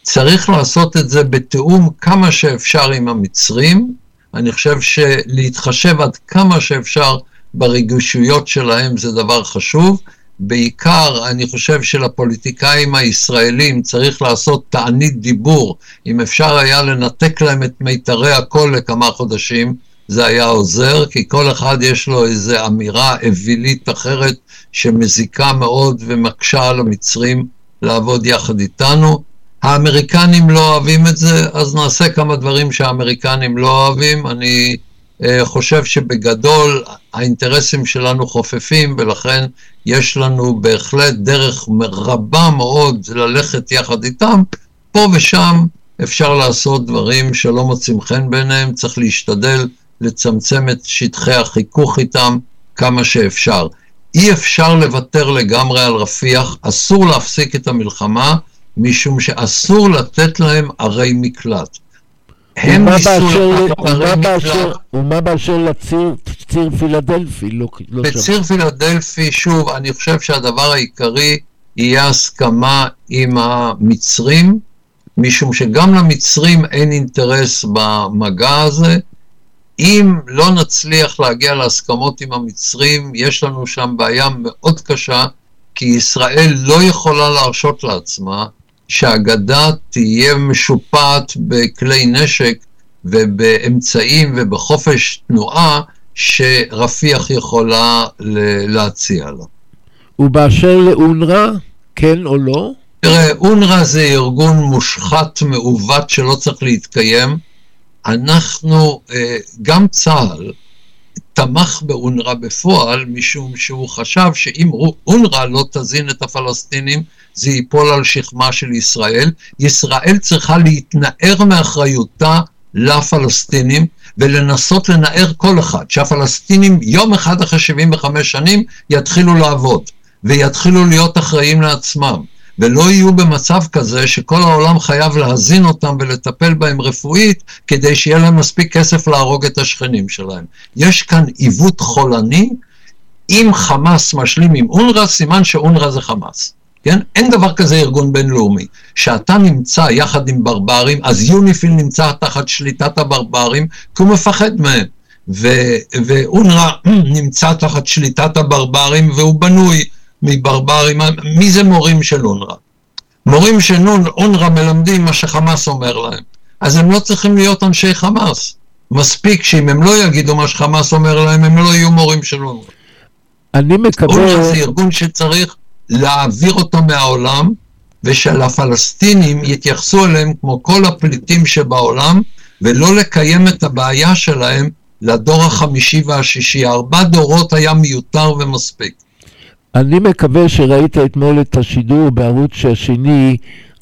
צריך לעשות את זה בתיאום כמה שאפשר עם המצרים. אני חושב שלהתחשב עד כמה שאפשר ברגישויות שלהם זה דבר חשוב. בעיקר, אני חושב שלפוליטיקאים הישראלים צריך לעשות תענית דיבור. אם אפשר היה לנתק להם את מיתרי הקול לכמה חודשים, זה היה עוזר, כי כל אחד יש לו איזו אמירה אווילית אחרת שמזיקה מאוד ומקשה על המצרים לעבוד יחד איתנו. האמריקנים לא אוהבים את זה, אז נעשה כמה דברים שהאמריקנים לא אוהבים. אני אה, חושב שבגדול האינטרסים שלנו חופפים, ולכן יש לנו בהחלט דרך רבה מאוד ללכת יחד איתם. פה ושם אפשר לעשות דברים שלא מוצאים חן בעיניהם, צריך להשתדל לצמצם את שטחי החיכוך איתם כמה שאפשר. אי אפשר לוותר לגמרי על רפיח, אסור להפסיק את המלחמה, משום שאסור לתת להם ערי מקלט. הם ניסו לקחת ומה ערי מקלט. ומה באשר לציר ציר פילדלפי? לא לא. בציר פילדלפי, שוב, אני חושב שהדבר העיקרי יהיה הסכמה עם המצרים, משום שגם למצרים אין אינטרס במגע הזה. אם לא נצליח להגיע להסכמות עם המצרים, יש לנו שם בעיה מאוד קשה, כי ישראל לא יכולה להרשות לעצמה שהגדה תהיה משופעת בכלי נשק ובאמצעים ובחופש תנועה שרפיח יכולה להציע לה. ובאשר לאונר"א, כן או לא? תראה, אונר"א זה ארגון מושחת, מעוות, שלא צריך להתקיים. אנחנו, אה, גם צה"ל, תמך באונר"א בפועל, משום שהוא חשב שאם אונר"א לא תזין את הפלסטינים, זה ייפול על שכמה של ישראל. ישראל צריכה להתנער מאחריותה לפלסטינים ולנסות לנער כל אחד, שהפלסטינים יום אחד אחרי 75 שנים יתחילו לעבוד ויתחילו להיות אחראים לעצמם. ולא יהיו במצב כזה שכל העולם חייב להזין אותם ולטפל בהם רפואית כדי שיהיה להם מספיק כסף להרוג את השכנים שלהם. יש כאן עיוות חולני. אם חמאס משלים עם אונר"א, סימן שאונר"א זה חמאס. כן? אין דבר כזה ארגון בינלאומי. כשאתה נמצא יחד עם ברברים, אז יוניפיל נמצא תחת שליטת הברברים, כי הוא מפחד מהם. ואונר"א נמצא תחת שליטת הברברים, והוא בנוי מברברים. מי זה מורים של אונר"א? מורים של אונר"א מלמדים מה שחמאס אומר להם. אז הם לא צריכים להיות אנשי חמאס. מספיק שאם הם לא יגידו מה שחמאס אומר להם, הם לא יהיו מורים של אונר"א. אני מקווה... אונר"א זה ארגון שצריך להעביר אותו מהעולם, ושלפלסטינים יתייחסו אליהם כמו כל הפליטים שבעולם, ולא לקיים את הבעיה שלהם לדור החמישי והשישי. ארבע דורות היה מיותר ומספיק. אני מקווה שראית אתמול את השידור בערוץ השני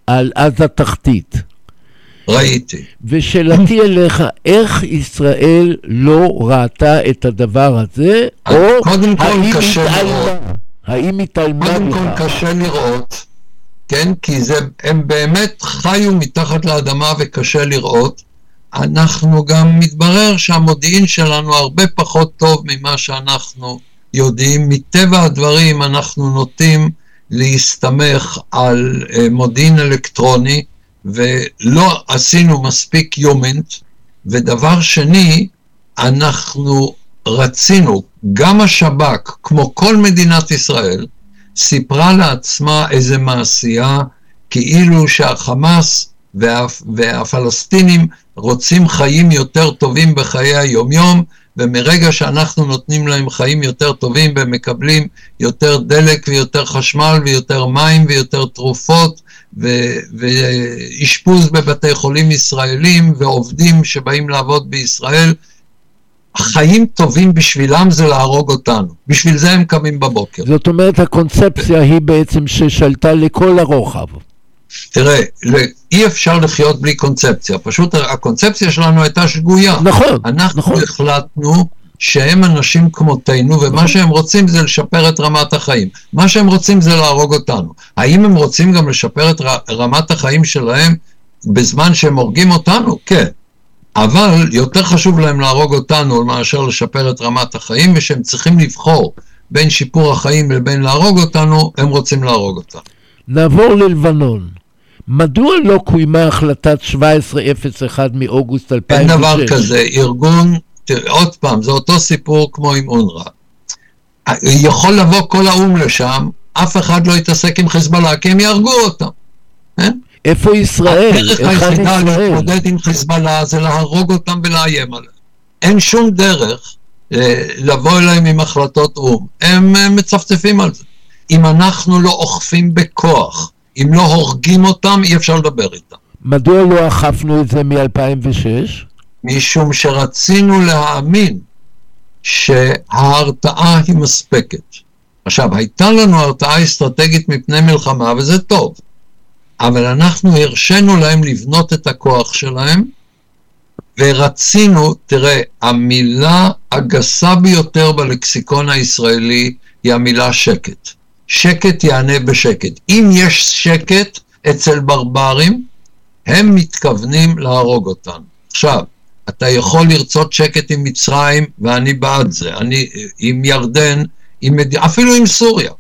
על עזה תחתית. ראיתי. ושאלתי אליך, איך ישראל לא ראתה את הדבר הזה, אז או קודם כל האם קשה התעלמה? לראות. האם התעלמה קודם כל? קשה לראות, כן? כי זה, הם באמת חיו מתחת לאדמה וקשה לראות, אנחנו גם מתברר שהמודיעין שלנו הרבה פחות טוב ממה שאנחנו יודעים. מטבע הדברים אנחנו נוטים להסתמך על אה, מודיעין אלקטרוני ולא עשינו מספיק יומנט. ודבר שני, אנחנו רצינו, גם השב"כ, כמו כל מדינת ישראל, סיפרה לעצמה איזה מעשייה כאילו שהחמאס וה, והפלסטינים רוצים חיים יותר טובים בחיי היומיום, ומרגע שאנחנו נותנים להם חיים יותר טובים והם מקבלים יותר דלק ויותר חשמל ויותר מים ויותר תרופות ואשפוז בבתי חולים ישראלים ועובדים שבאים לעבוד בישראל, חיים טובים בשבילם זה להרוג אותנו. בשביל זה הם קמים בבוקר. זאת אומרת, הקונספציה היא בעצם ששלטה לכל הרוחב. תראה, אי אפשר לחיות בלי קונספציה, פשוט הקונספציה שלנו הייתה שגויה. נכון, אנחנו נכון. החלטנו שהם אנשים כמותנו, ומה שהם רוצים זה לשפר את רמת החיים. מה שהם רוצים זה להרוג אותנו. האם הם רוצים גם לשפר את רמת החיים שלהם בזמן שהם הורגים אותנו? כן. אבל יותר חשוב להם להרוג אותנו מאשר לשפר את רמת החיים, ושהם צריכים לבחור בין שיפור החיים לבין להרוג אותנו, הם רוצים להרוג אותנו. נעבור ללבנון. מדוע לא קוימה החלטת 1701 מאוגוסט 2006? אין דבר כזה, ארגון, תראה, עוד פעם, זה אותו סיפור כמו עם אונר"א. יכול לבוא כל האו"ם לשם, אף אחד לא יתעסק עם חיזבאללה, כי הם יהרגו אותם. כן? איפה ישראל? הדרך היחידה? להתמודד עם חיזבאללה זה להרוג אותם ולאיים עליהם. אין שום דרך אה, לבוא אליהם עם החלטות או"ם. הם אה, מצפצפים על זה. אם אנחנו לא אוכפים בכוח, אם לא הורגים אותם, אי אפשר לדבר איתם. מדוע לא אכפנו את זה מ-2006? משום שרצינו להאמין שההרתעה היא מספקת. עכשיו, הייתה לנו הרתעה אסטרטגית מפני מלחמה, וזה טוב, אבל אנחנו הרשינו להם לבנות את הכוח שלהם, ורצינו, תראה, המילה הגסה ביותר בלקסיקון הישראלי היא המילה שקט. שקט יענה בשקט. אם יש שקט אצל ברברים, הם מתכוונים להרוג אותנו. עכשיו, אתה יכול לרצות שקט עם מצרים, ואני בעד זה. אני עם ירדן, עם מד... אפילו עם סוריה.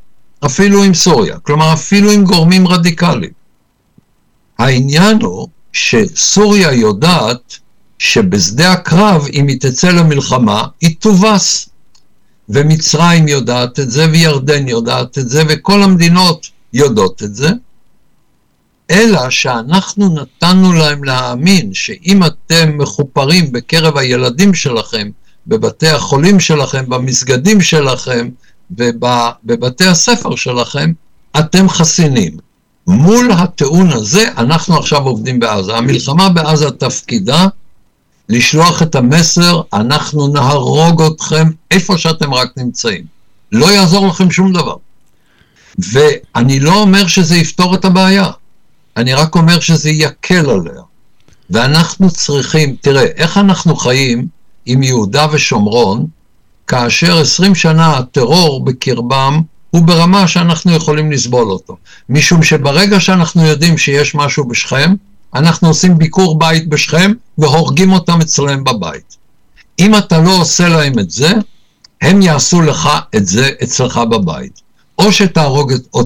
אפילו עם סוריה. כלומר, אפילו עם גורמים רדיקליים. העניין הוא שסוריה יודעת שבשדה הקרב, אם היא תצא למלחמה, היא תובס. ומצרים יודעת את זה, וירדן יודעת את זה, וכל המדינות יודעות את זה. אלא שאנחנו נתנו להם להאמין שאם אתם מחופרים בקרב הילדים שלכם, בבתי החולים שלכם, במסגדים שלכם ובבתי הספר שלכם, אתם חסינים. מול הטיעון הזה אנחנו עכשיו עובדים בעזה. המלחמה בעזה תפקידה לשלוח את המסר, אנחנו נהרוג אתכם איפה שאתם רק נמצאים. לא יעזור לכם שום דבר. ואני לא אומר שזה יפתור את הבעיה, אני רק אומר שזה יקל עליה. ואנחנו צריכים, תראה, איך אנחנו חיים עם יהודה ושומרון, כאשר עשרים שנה הטרור בקרבם הוא ברמה שאנחנו יכולים לסבול אותו. משום שברגע שאנחנו יודעים שיש משהו בשכם, אנחנו עושים ביקור בית בשכם והורגים אותם אצלם בבית. אם אתה לא עושה להם את זה, הם יעשו לך את זה אצלך בבית. או שתהרוג את,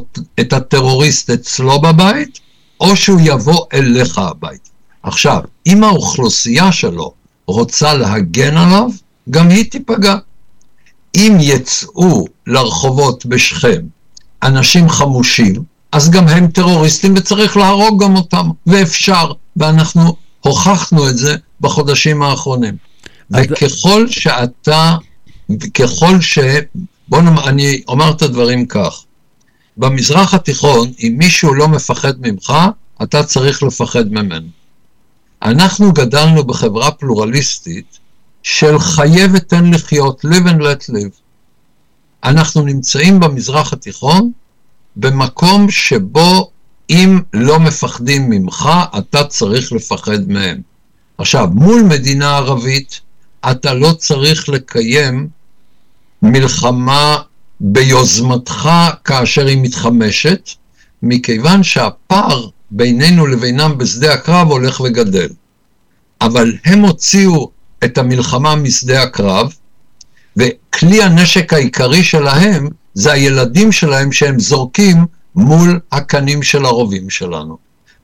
את הטרוריסט אצלו בבית, או שהוא יבוא אליך הביתה. עכשיו, אם האוכלוסייה שלו רוצה להגן עליו, גם היא תיפגע. אם יצאו לרחובות בשכם אנשים חמושים, אז גם הם טרוריסטים וצריך להרוג גם אותם, ואפשר, ואנחנו הוכחנו את זה בחודשים האחרונים. אז- וככל שאתה, ככל ש... בוא נאמר, אני אומר את הדברים כך. במזרח התיכון, אם מישהו לא מפחד ממך, אתה צריך לפחד ממנו. אנחנו גדלנו בחברה פלורליסטית של חיה ותן לחיות, live and let live. אנחנו נמצאים במזרח התיכון במקום שבו אם לא מפחדים ממך, אתה צריך לפחד מהם. עכשיו, מול מדינה ערבית, אתה לא צריך לקיים מלחמה ביוזמתך כאשר היא מתחמשת, מכיוון שהפער בינינו לבינם בשדה הקרב הולך וגדל. אבל הם הוציאו את המלחמה משדה הקרב, וכלי הנשק העיקרי שלהם זה הילדים שלהם שהם זורקים מול הקנים של הרובים שלנו.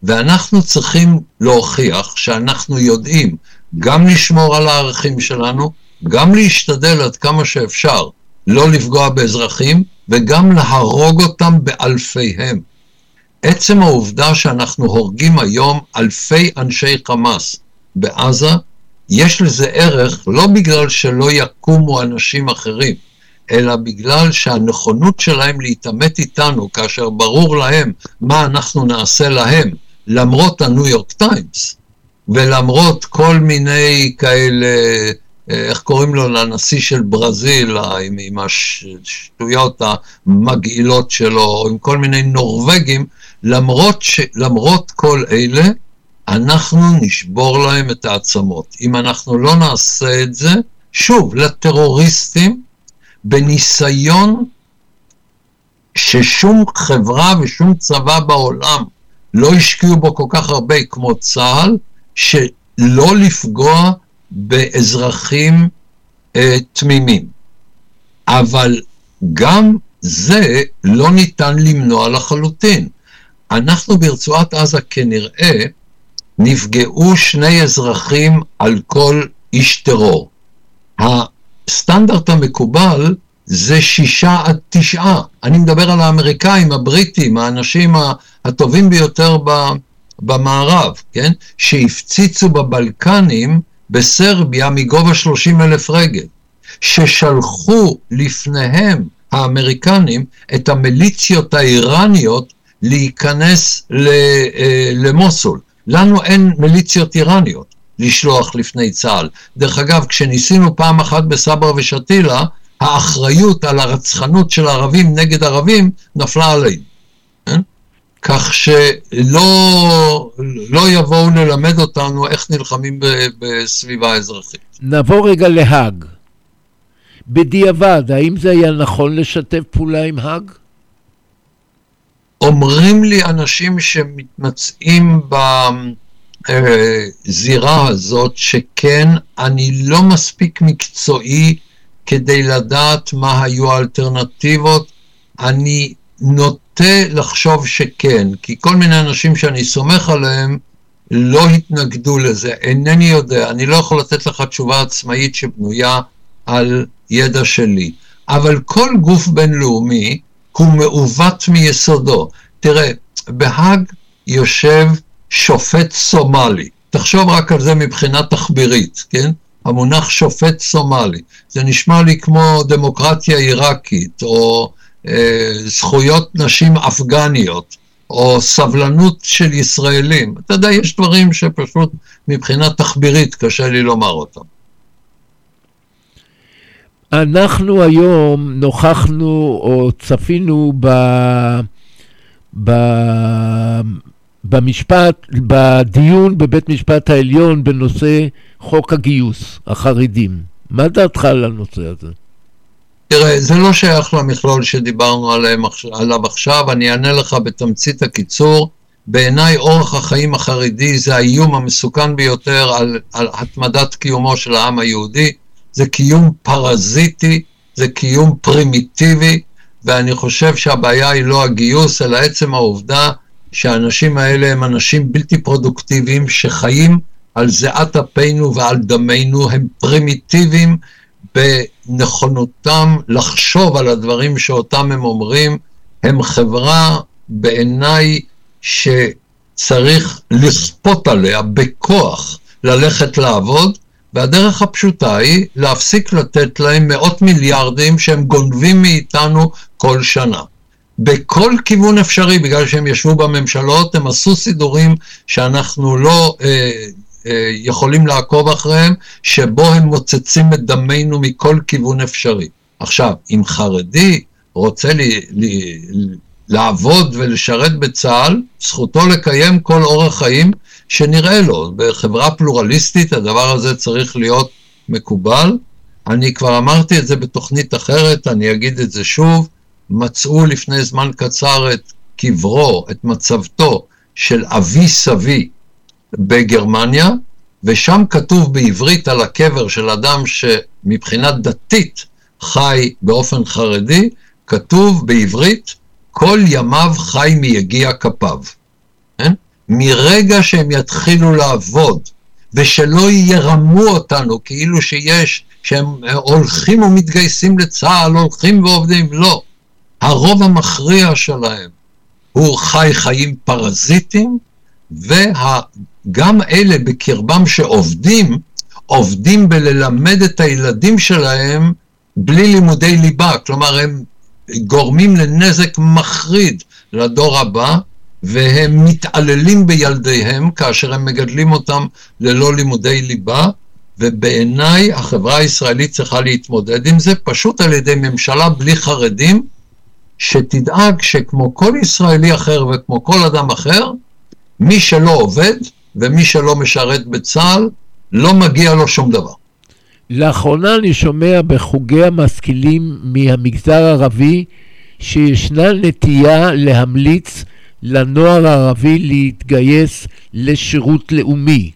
ואנחנו צריכים להוכיח שאנחנו יודעים גם לשמור על הערכים שלנו, גם להשתדל עד כמה שאפשר לא לפגוע באזרחים, וגם להרוג אותם באלפיהם. עצם העובדה שאנחנו הורגים היום אלפי אנשי חמאס בעזה, יש לזה ערך לא בגלל שלא יקומו אנשים אחרים, אלא בגלל שהנכונות שלהם להתעמת איתנו, כאשר ברור להם מה אנחנו נעשה להם, למרות הניו יורק טיימס, ולמרות כל מיני כאלה, אה, איך קוראים לו, לנשיא של ברזיל, עם, עם השטויות המגעילות שלו, עם כל מיני נורבגים, למרות, ש, למרות כל אלה, אנחנו נשבור להם את העצמות. אם אנחנו לא נעשה את זה, שוב, לטרוריסטים, בניסיון ששום חברה ושום צבא בעולם לא השקיעו בו כל כך הרבה כמו צה"ל, שלא לפגוע באזרחים אה, תמימים. אבל גם זה לא ניתן למנוע לחלוטין. אנחנו ברצועת עזה כנראה נפגעו שני אזרחים על כל איש טרור. הסטנדרט המקובל זה שישה עד תשעה. אני מדבר על האמריקאים, הבריטים, האנשים הטובים ביותר במערב, כן? שהפציצו בבלקנים בסרביה מגובה 30 אלף רגל, ששלחו לפניהם האמריקנים את המיליציות האיראניות להיכנס אה, למוסול. לנו אין מיליציות איראניות לשלוח לפני צה"ל. דרך אגב, כשניסינו פעם אחת בסברה ושתילה, האחריות על הרצחנות של ערבים נגד ערבים נפלה עלינו. כן? כך שלא לא יבואו ללמד אותנו איך נלחמים בסביבה אזרחית. נעבור רגע להאג. בדיעבד, האם זה היה נכון לשתף פעולה עם האג? אומרים לי אנשים שמתמצאים בזירה הזאת שכן, אני לא מספיק מקצועי כדי לדעת מה היו האלטרנטיבות. אני נוטה לחשוב שכן, כי כל מיני אנשים שאני סומך עליהם לא התנגדו לזה. אינני יודע, אני לא יכול לתת לך תשובה עצמאית שבנויה על ידע שלי. אבל כל גוף בינלאומי הוא מעוות מיסודו. תראה, בהאג יושב שופט סומלי. תחשוב רק על זה מבחינה תחבירית, כן? המונח שופט סומלי. זה נשמע לי כמו דמוקרטיה עיראקית, או אה, זכויות נשים אפגניות, או סבלנות של ישראלים. אתה יודע, יש דברים שפשוט מבחינה תחבירית קשה לי לומר אותם. אנחנו היום נוכחנו או צפינו ב... ב... במשפט, בדיון בבית משפט העליון בנושא חוק הגיוס, החרדים. מה דעתך על הנושא הזה? תראה, זה לא שייך למכלול שדיברנו עליהם, עליו עכשיו, אני אענה לך בתמצית הקיצור. בעיניי אורח החיים החרדי זה האיום המסוכן ביותר על, על התמדת קיומו של העם היהודי. זה קיום פרזיטי, זה קיום פרימיטיבי, ואני חושב שהבעיה היא לא הגיוס, אלא עצם העובדה שהאנשים האלה הם אנשים בלתי פרודוקטיביים שחיים על זיעת אפינו ועל דמנו, הם פרימיטיביים בנכונותם לחשוב על הדברים שאותם הם אומרים, הם חברה בעיניי שצריך לכפות עליה בכוח ללכת לעבוד, והדרך הפשוטה היא להפסיק לתת להם מאות מיליארדים שהם גונבים מאיתנו כל שנה. בכל כיוון אפשרי, בגלל שהם ישבו בממשלות, הם עשו סידורים שאנחנו לא אה, אה, יכולים לעקוב אחריהם, שבו הם מוצצים את דמנו מכל כיוון אפשרי. עכשיו, אם חרדי רוצה לי, לי, לעבוד ולשרת בצה"ל, זכותו לקיים כל אורח חיים שנראה לו. בחברה פלורליסטית הדבר הזה צריך להיות מקובל. אני כבר אמרתי את זה בתוכנית אחרת, אני אגיד את זה שוב. מצאו לפני זמן קצר את קברו, את מצבתו של אבי סבי בגרמניה, ושם כתוב בעברית על הקבר של אדם שמבחינה דתית חי באופן חרדי, כתוב בעברית, כל ימיו חי מיגיע כפיו. כן? מרגע שהם יתחילו לעבוד, ושלא ירמו אותנו כאילו שיש, שהם הולכים ומתגייסים לצה"ל, הולכים ועובדים, לא. הרוב המכריע שלהם הוא חי חיים פרזיטים, וגם אלה בקרבם שעובדים, עובדים בללמד את הילדים שלהם בלי לימודי ליבה, כלומר הם גורמים לנזק מחריד לדור הבא, והם מתעללים בילדיהם כאשר הם מגדלים אותם ללא לימודי ליבה, ובעיניי החברה הישראלית צריכה להתמודד עם זה פשוט על ידי ממשלה בלי חרדים, שתדאג שכמו כל ישראלי אחר וכמו כל אדם אחר, מי שלא עובד ומי שלא משרת בצה"ל, לא מגיע לו שום דבר. לאחרונה אני שומע בחוגי המשכילים מהמגזר הערבי שישנה נטייה להמליץ לנוער הערבי להתגייס לשירות לאומי.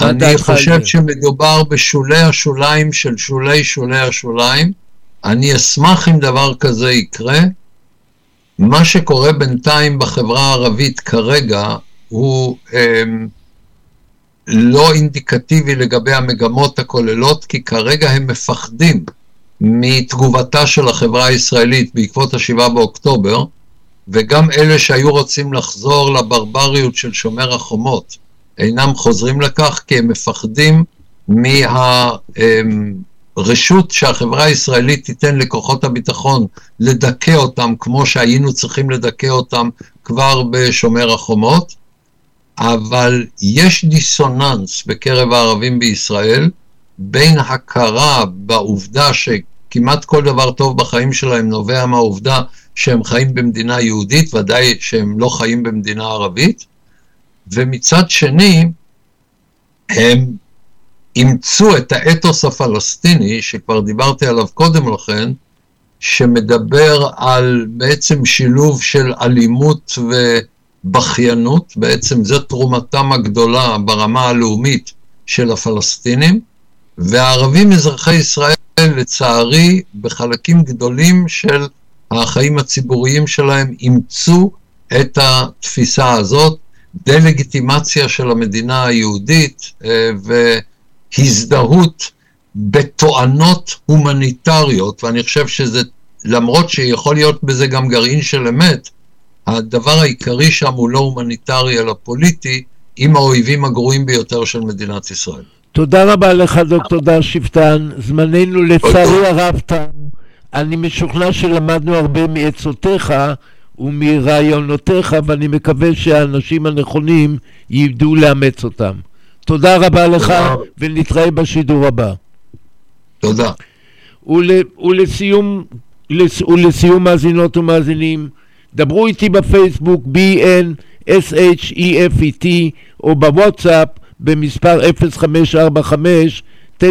אני חושב? שמדובר בשולי השוליים של שולי שולי השוליים. אני אשמח אם דבר כזה יקרה. מה שקורה בינתיים בחברה הערבית כרגע הוא אמ, לא אינדיקטיבי לגבי המגמות הכוללות, כי כרגע הם מפחדים מתגובתה של החברה הישראלית בעקבות השבעה באוקטובר, וגם אלה שהיו רוצים לחזור לברבריות של שומר החומות אינם חוזרים לכך כי הם מפחדים מהרשות שהחברה הישראלית תיתן לכוחות הביטחון לדכא אותם כמו שהיינו צריכים לדכא אותם כבר בשומר החומות, אבל יש דיסוננס בקרב הערבים בישראל בין הכרה בעובדה שכמעט כל דבר טוב בחיים שלהם נובע מהעובדה שהם חיים במדינה יהודית, ודאי שהם לא חיים במדינה ערבית, ומצד שני, הם אימצו את האתוס הפלסטיני, שכבר דיברתי עליו קודם לכן, שמדבר על בעצם שילוב של אלימות ובכיינות, בעצם זו תרומתם הגדולה ברמה הלאומית של הפלסטינים, והערבים אזרחי ישראל, לצערי, בחלקים גדולים של החיים הציבוריים שלהם אימצו את התפיסה הזאת, דה-לגיטימציה של המדינה היהודית אה, והזדהות בתואנות הומניטריות, ואני חושב שזה, למרות שיכול להיות בזה גם גרעין של אמת, הדבר העיקרי שם הוא לא הומניטרי אלא פוליטי, עם האויבים הגרועים ביותר של מדינת ישראל. תודה רבה לך, דוקטור דר שפטן. זמננו לצערי הרב תם. אני משוכנע שלמדנו הרבה מעצותיך ומרעיונותיך, ואני מקווה שהאנשים הנכונים ידעו לאמץ אותם. תודה רבה לך, תודה. ונתראה בשידור הבא. תודה. ול, ולסיום, לס, ולסיום מאזינות ומאזינים, דברו איתי בפייסבוק BNSHEFET או בוואטסאפ במספר 0545-999-030.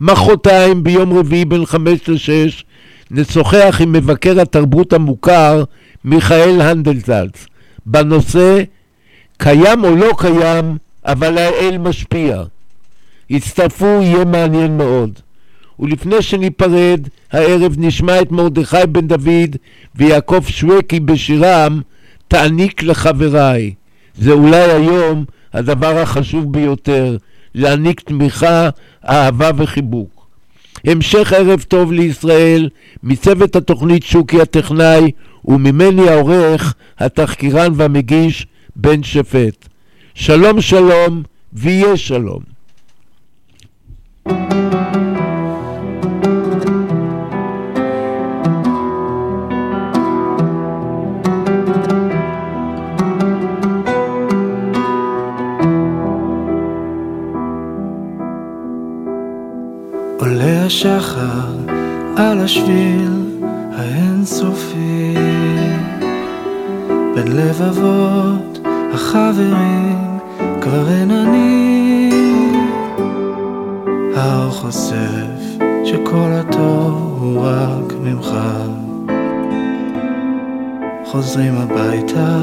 מחרתיים ביום רביעי בין 5 ל-6 נשוחח עם מבקר התרבות המוכר מיכאל הנדלזלץ בנושא קיים או לא קיים, אבל האל משפיע. הצטרפו, יהיה מעניין מאוד. ולפני שניפרד, הערב נשמע את מרדכי בן דוד ויעקב שווקי בשירם תעניק לחבריי. זה אולי היום הדבר החשוב ביותר, להעניק תמיכה, אהבה וחיבוק. המשך ערב טוב לישראל, מצוות התוכנית שוקי הטכנאי וממני העורך, התחקירן והמגיש בן שפט. שלום שלום ויהיה שלום. עולה השחר על השביל האינסופי בין לבבות החברים כבר אין אני. האור חושף שכל הטוב הוא רק ממך. חוזרים הביתה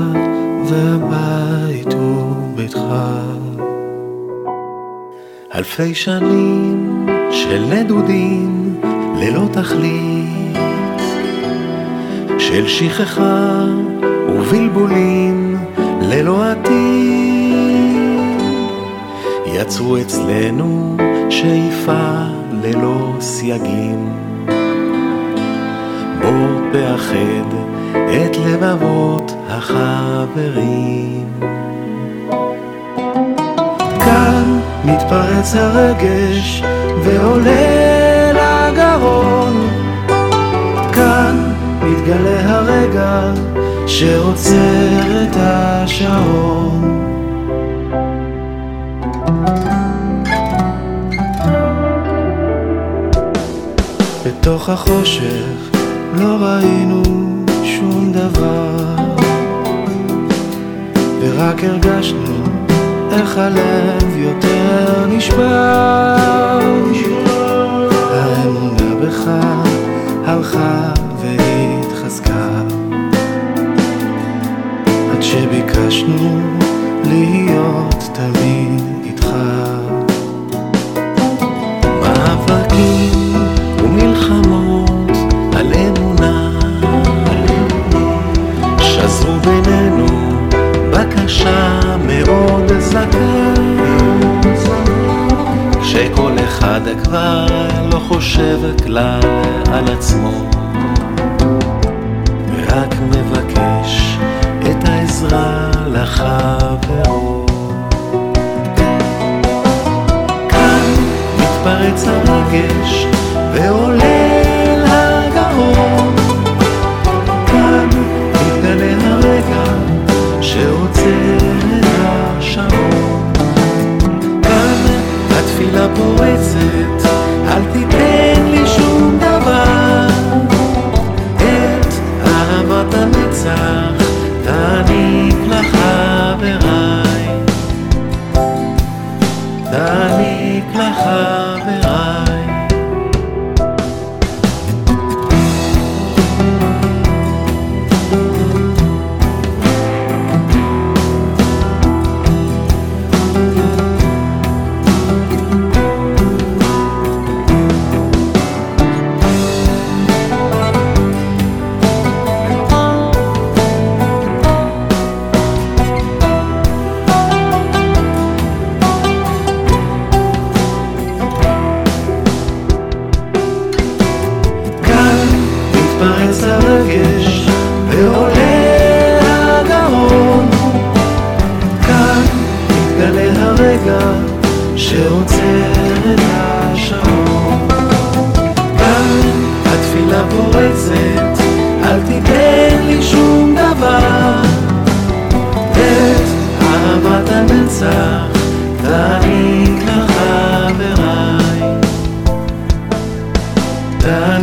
והבית הוא ביתך. אלפי שנים של נדודים ללא תכלית, של שכחה ובלבולים ללא עתיד, יצרו אצלנו שאיפה ללא סייגים. בוא תאחד את לבבות החברים. כאן מתפרץ הרגש ועולה לגרון. כאן מתגלה הרגע שעוצר את השעון. בתוך החושך לא ראינו שום דבר ורק הרגשנו איך הלב יותר נשבר האמונה בך הלכה שביקשנו להיות תמיד איתך. מאבקים ומלחמות על אמונה. שזרו בינינו בקשה מאוד זכה. כשכל אחד כבר לא חושב כלל על עצמו ורק מבקש העזרה לחברו כאן מתפרץ הרגש ועולה פורצת אל תיתן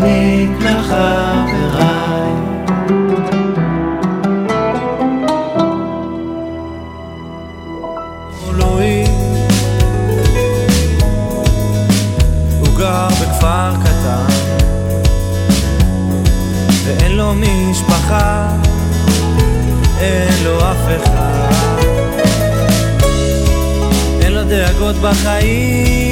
תעניק לחבריי. אלוהים, הוא גר בכפר קטן, ואין לו משפחה, אין לו אף אחד, אין לו דאגות בחיים,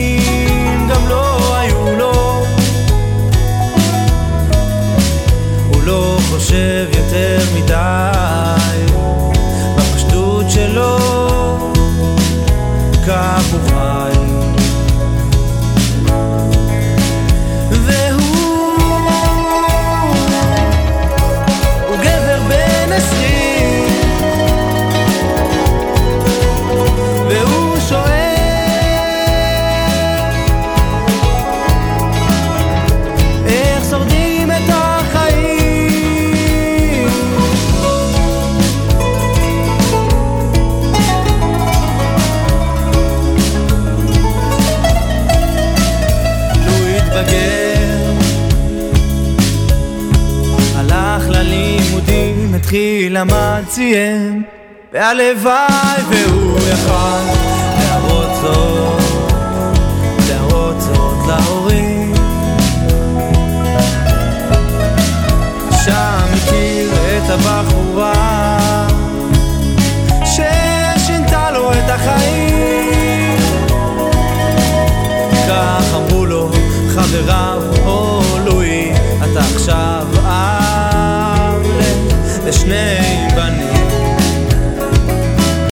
סיים והלוואי והוא יכל